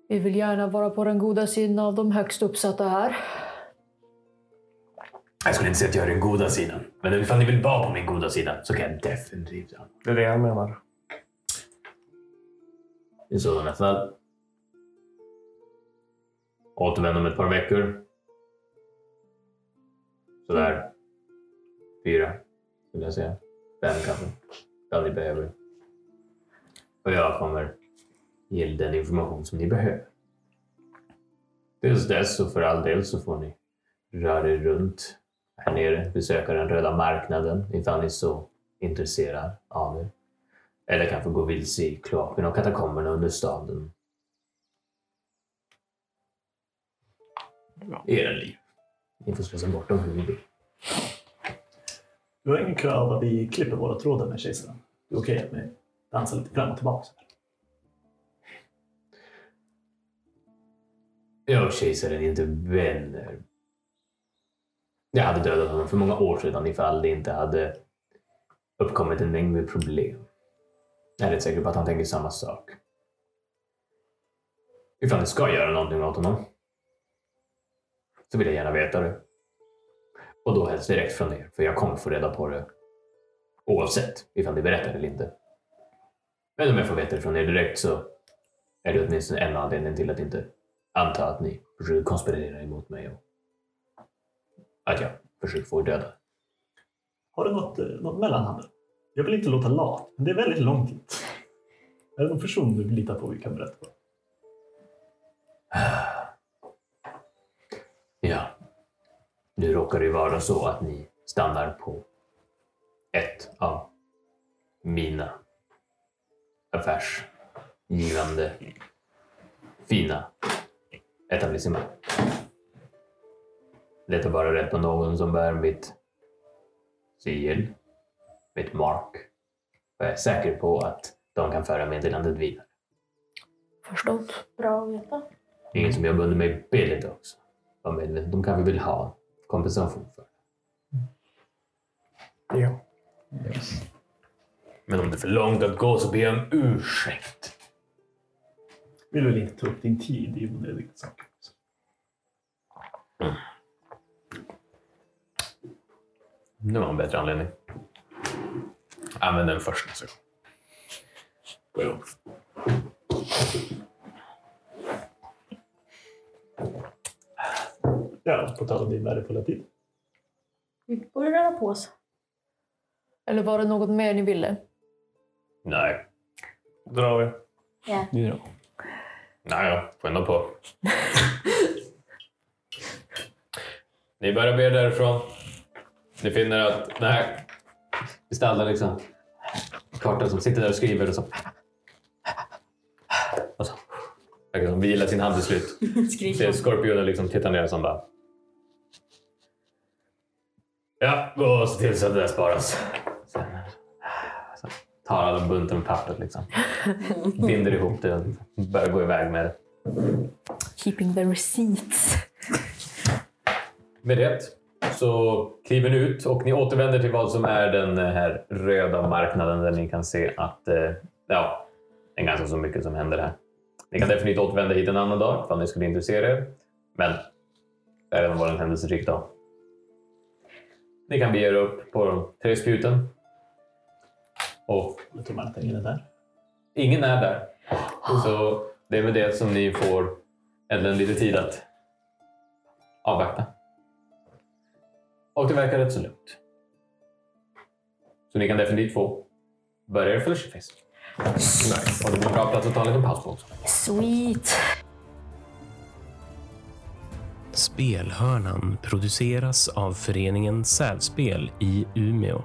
Vi vill gärna vara på den goda sidan av de högst uppsatta här. Jag skulle inte säga att jag är den goda sidan. Men ifall ni vill vara på min goda sida så kan jag definitivt göra Det är det jag menar. I sådana fall. Återvänd om ett par veckor. Sådär. Fyra, skulle jag säga. Fem kanske. Vad ni behöver. Och jag kommer ge er den information som ni behöver. Tills dess så för all del så får ni röra er runt här nere, besöka den röda marknaden ifall ni är så intresserad av det. Eller kanske gå vilse i kloakerna och katakomberna under staden. Era liv. Ni får slösa bort dem hur ni vill. Du har ingen krav att vi klipper våra trådar med kejsaren? Det är okej att vi dansa lite fram och tillbaka? Jag och kejsaren är inte vänner. Jag hade dödat honom för många år sedan ifall det inte hade uppkommit en mängd med problem. Jag är rätt säker på att han tänker samma sak. Ifall ni ska göra någonting åt honom så vill jag gärna veta det. Och då helst direkt från er, för jag kommer få reda på det oavsett ifall ni berättar eller inte. Men om jag får veta det från er direkt så är det åtminstone en anledning till att inte anta att ni försöker konspirera emot mig och att jag försöker få er döda. Har du något, eh, något mellanhand? Jag vill inte låta lat, men det är väldigt långt dit. Är det någon person du litar på vi kan berätta för? (sighs) Ja. Nu råkar det ju vara så att ni stannar på ett av mina affärsgivande fina etablissemang. Leta bara rätt på någon som bär mitt sigill, mitt mark. Och jag är säker på att de kan föra meddelandet vidare. Förstått. Bra att veta. Ingen som jobbar under mig billigt också. Var medveten. De kanske vill ha kompensation för. Ja. Men om det är för långt att gå så ber jag om ursäkt. Vill väl inte ta upp din tid i onödiga saker. Det var en bättre anledning. Använd den först nästa gång. Ja, på tal om din värdefulla tid. Vi borde röra på oss. Eller var det något mer ni ville? Nej. Drar vi. Ja. Nej, får ändå på. Ni börjar be därifrån. Ni finner att den här gestalten liksom kartan som sitter där och skriver och så... Och så liksom vilar sin hand till slut. (laughs) Ser skorpionen liksom tittar ner och så bara... Ja, gå och se till så att det där sparas. Tar alla bunten med pappret liksom. (laughs) Binder ihop det och börjar gå iväg med det. Keeping the receipts. med det så kliver ni ut och ni återvänder till vad som är den här röda marknaden där ni kan se att eh, ja, det är ganska så mycket som händer här. Ni kan definitivt återvända hit en annan dag ifall ni skulle intressera er. Men det har redan varit en händelserik dag. Ni kan bege er upp på Trespjuten. Och Jag tror man att ingen är där. ingen är där. Så det är med det som ni får ändå lite tid att avvakta. Och det verkar rätt så lugnt. Så ni kan definitivt få börja er flushyface. Nice. Och det blir en bra plats att ta en liten paus på också. Sweet. Spelhörnan produceras av föreningen Sävspel i Umeå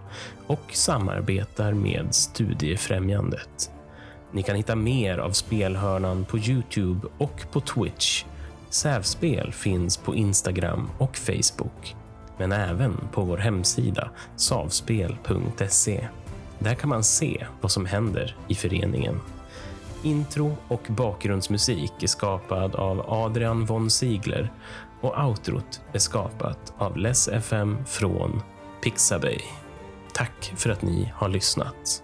och samarbetar med Studiefrämjandet. Ni kan hitta mer av Spelhörnan på Youtube och på Twitch. Sävspel finns på Instagram och Facebook, men även på vår hemsida savspel.se. Där kan man se vad som händer i föreningen. Intro och bakgrundsmusik är skapad av Adrian von Ziegler och outrot är skapat av Less FM från Pixabay. Tack för att ni har lyssnat.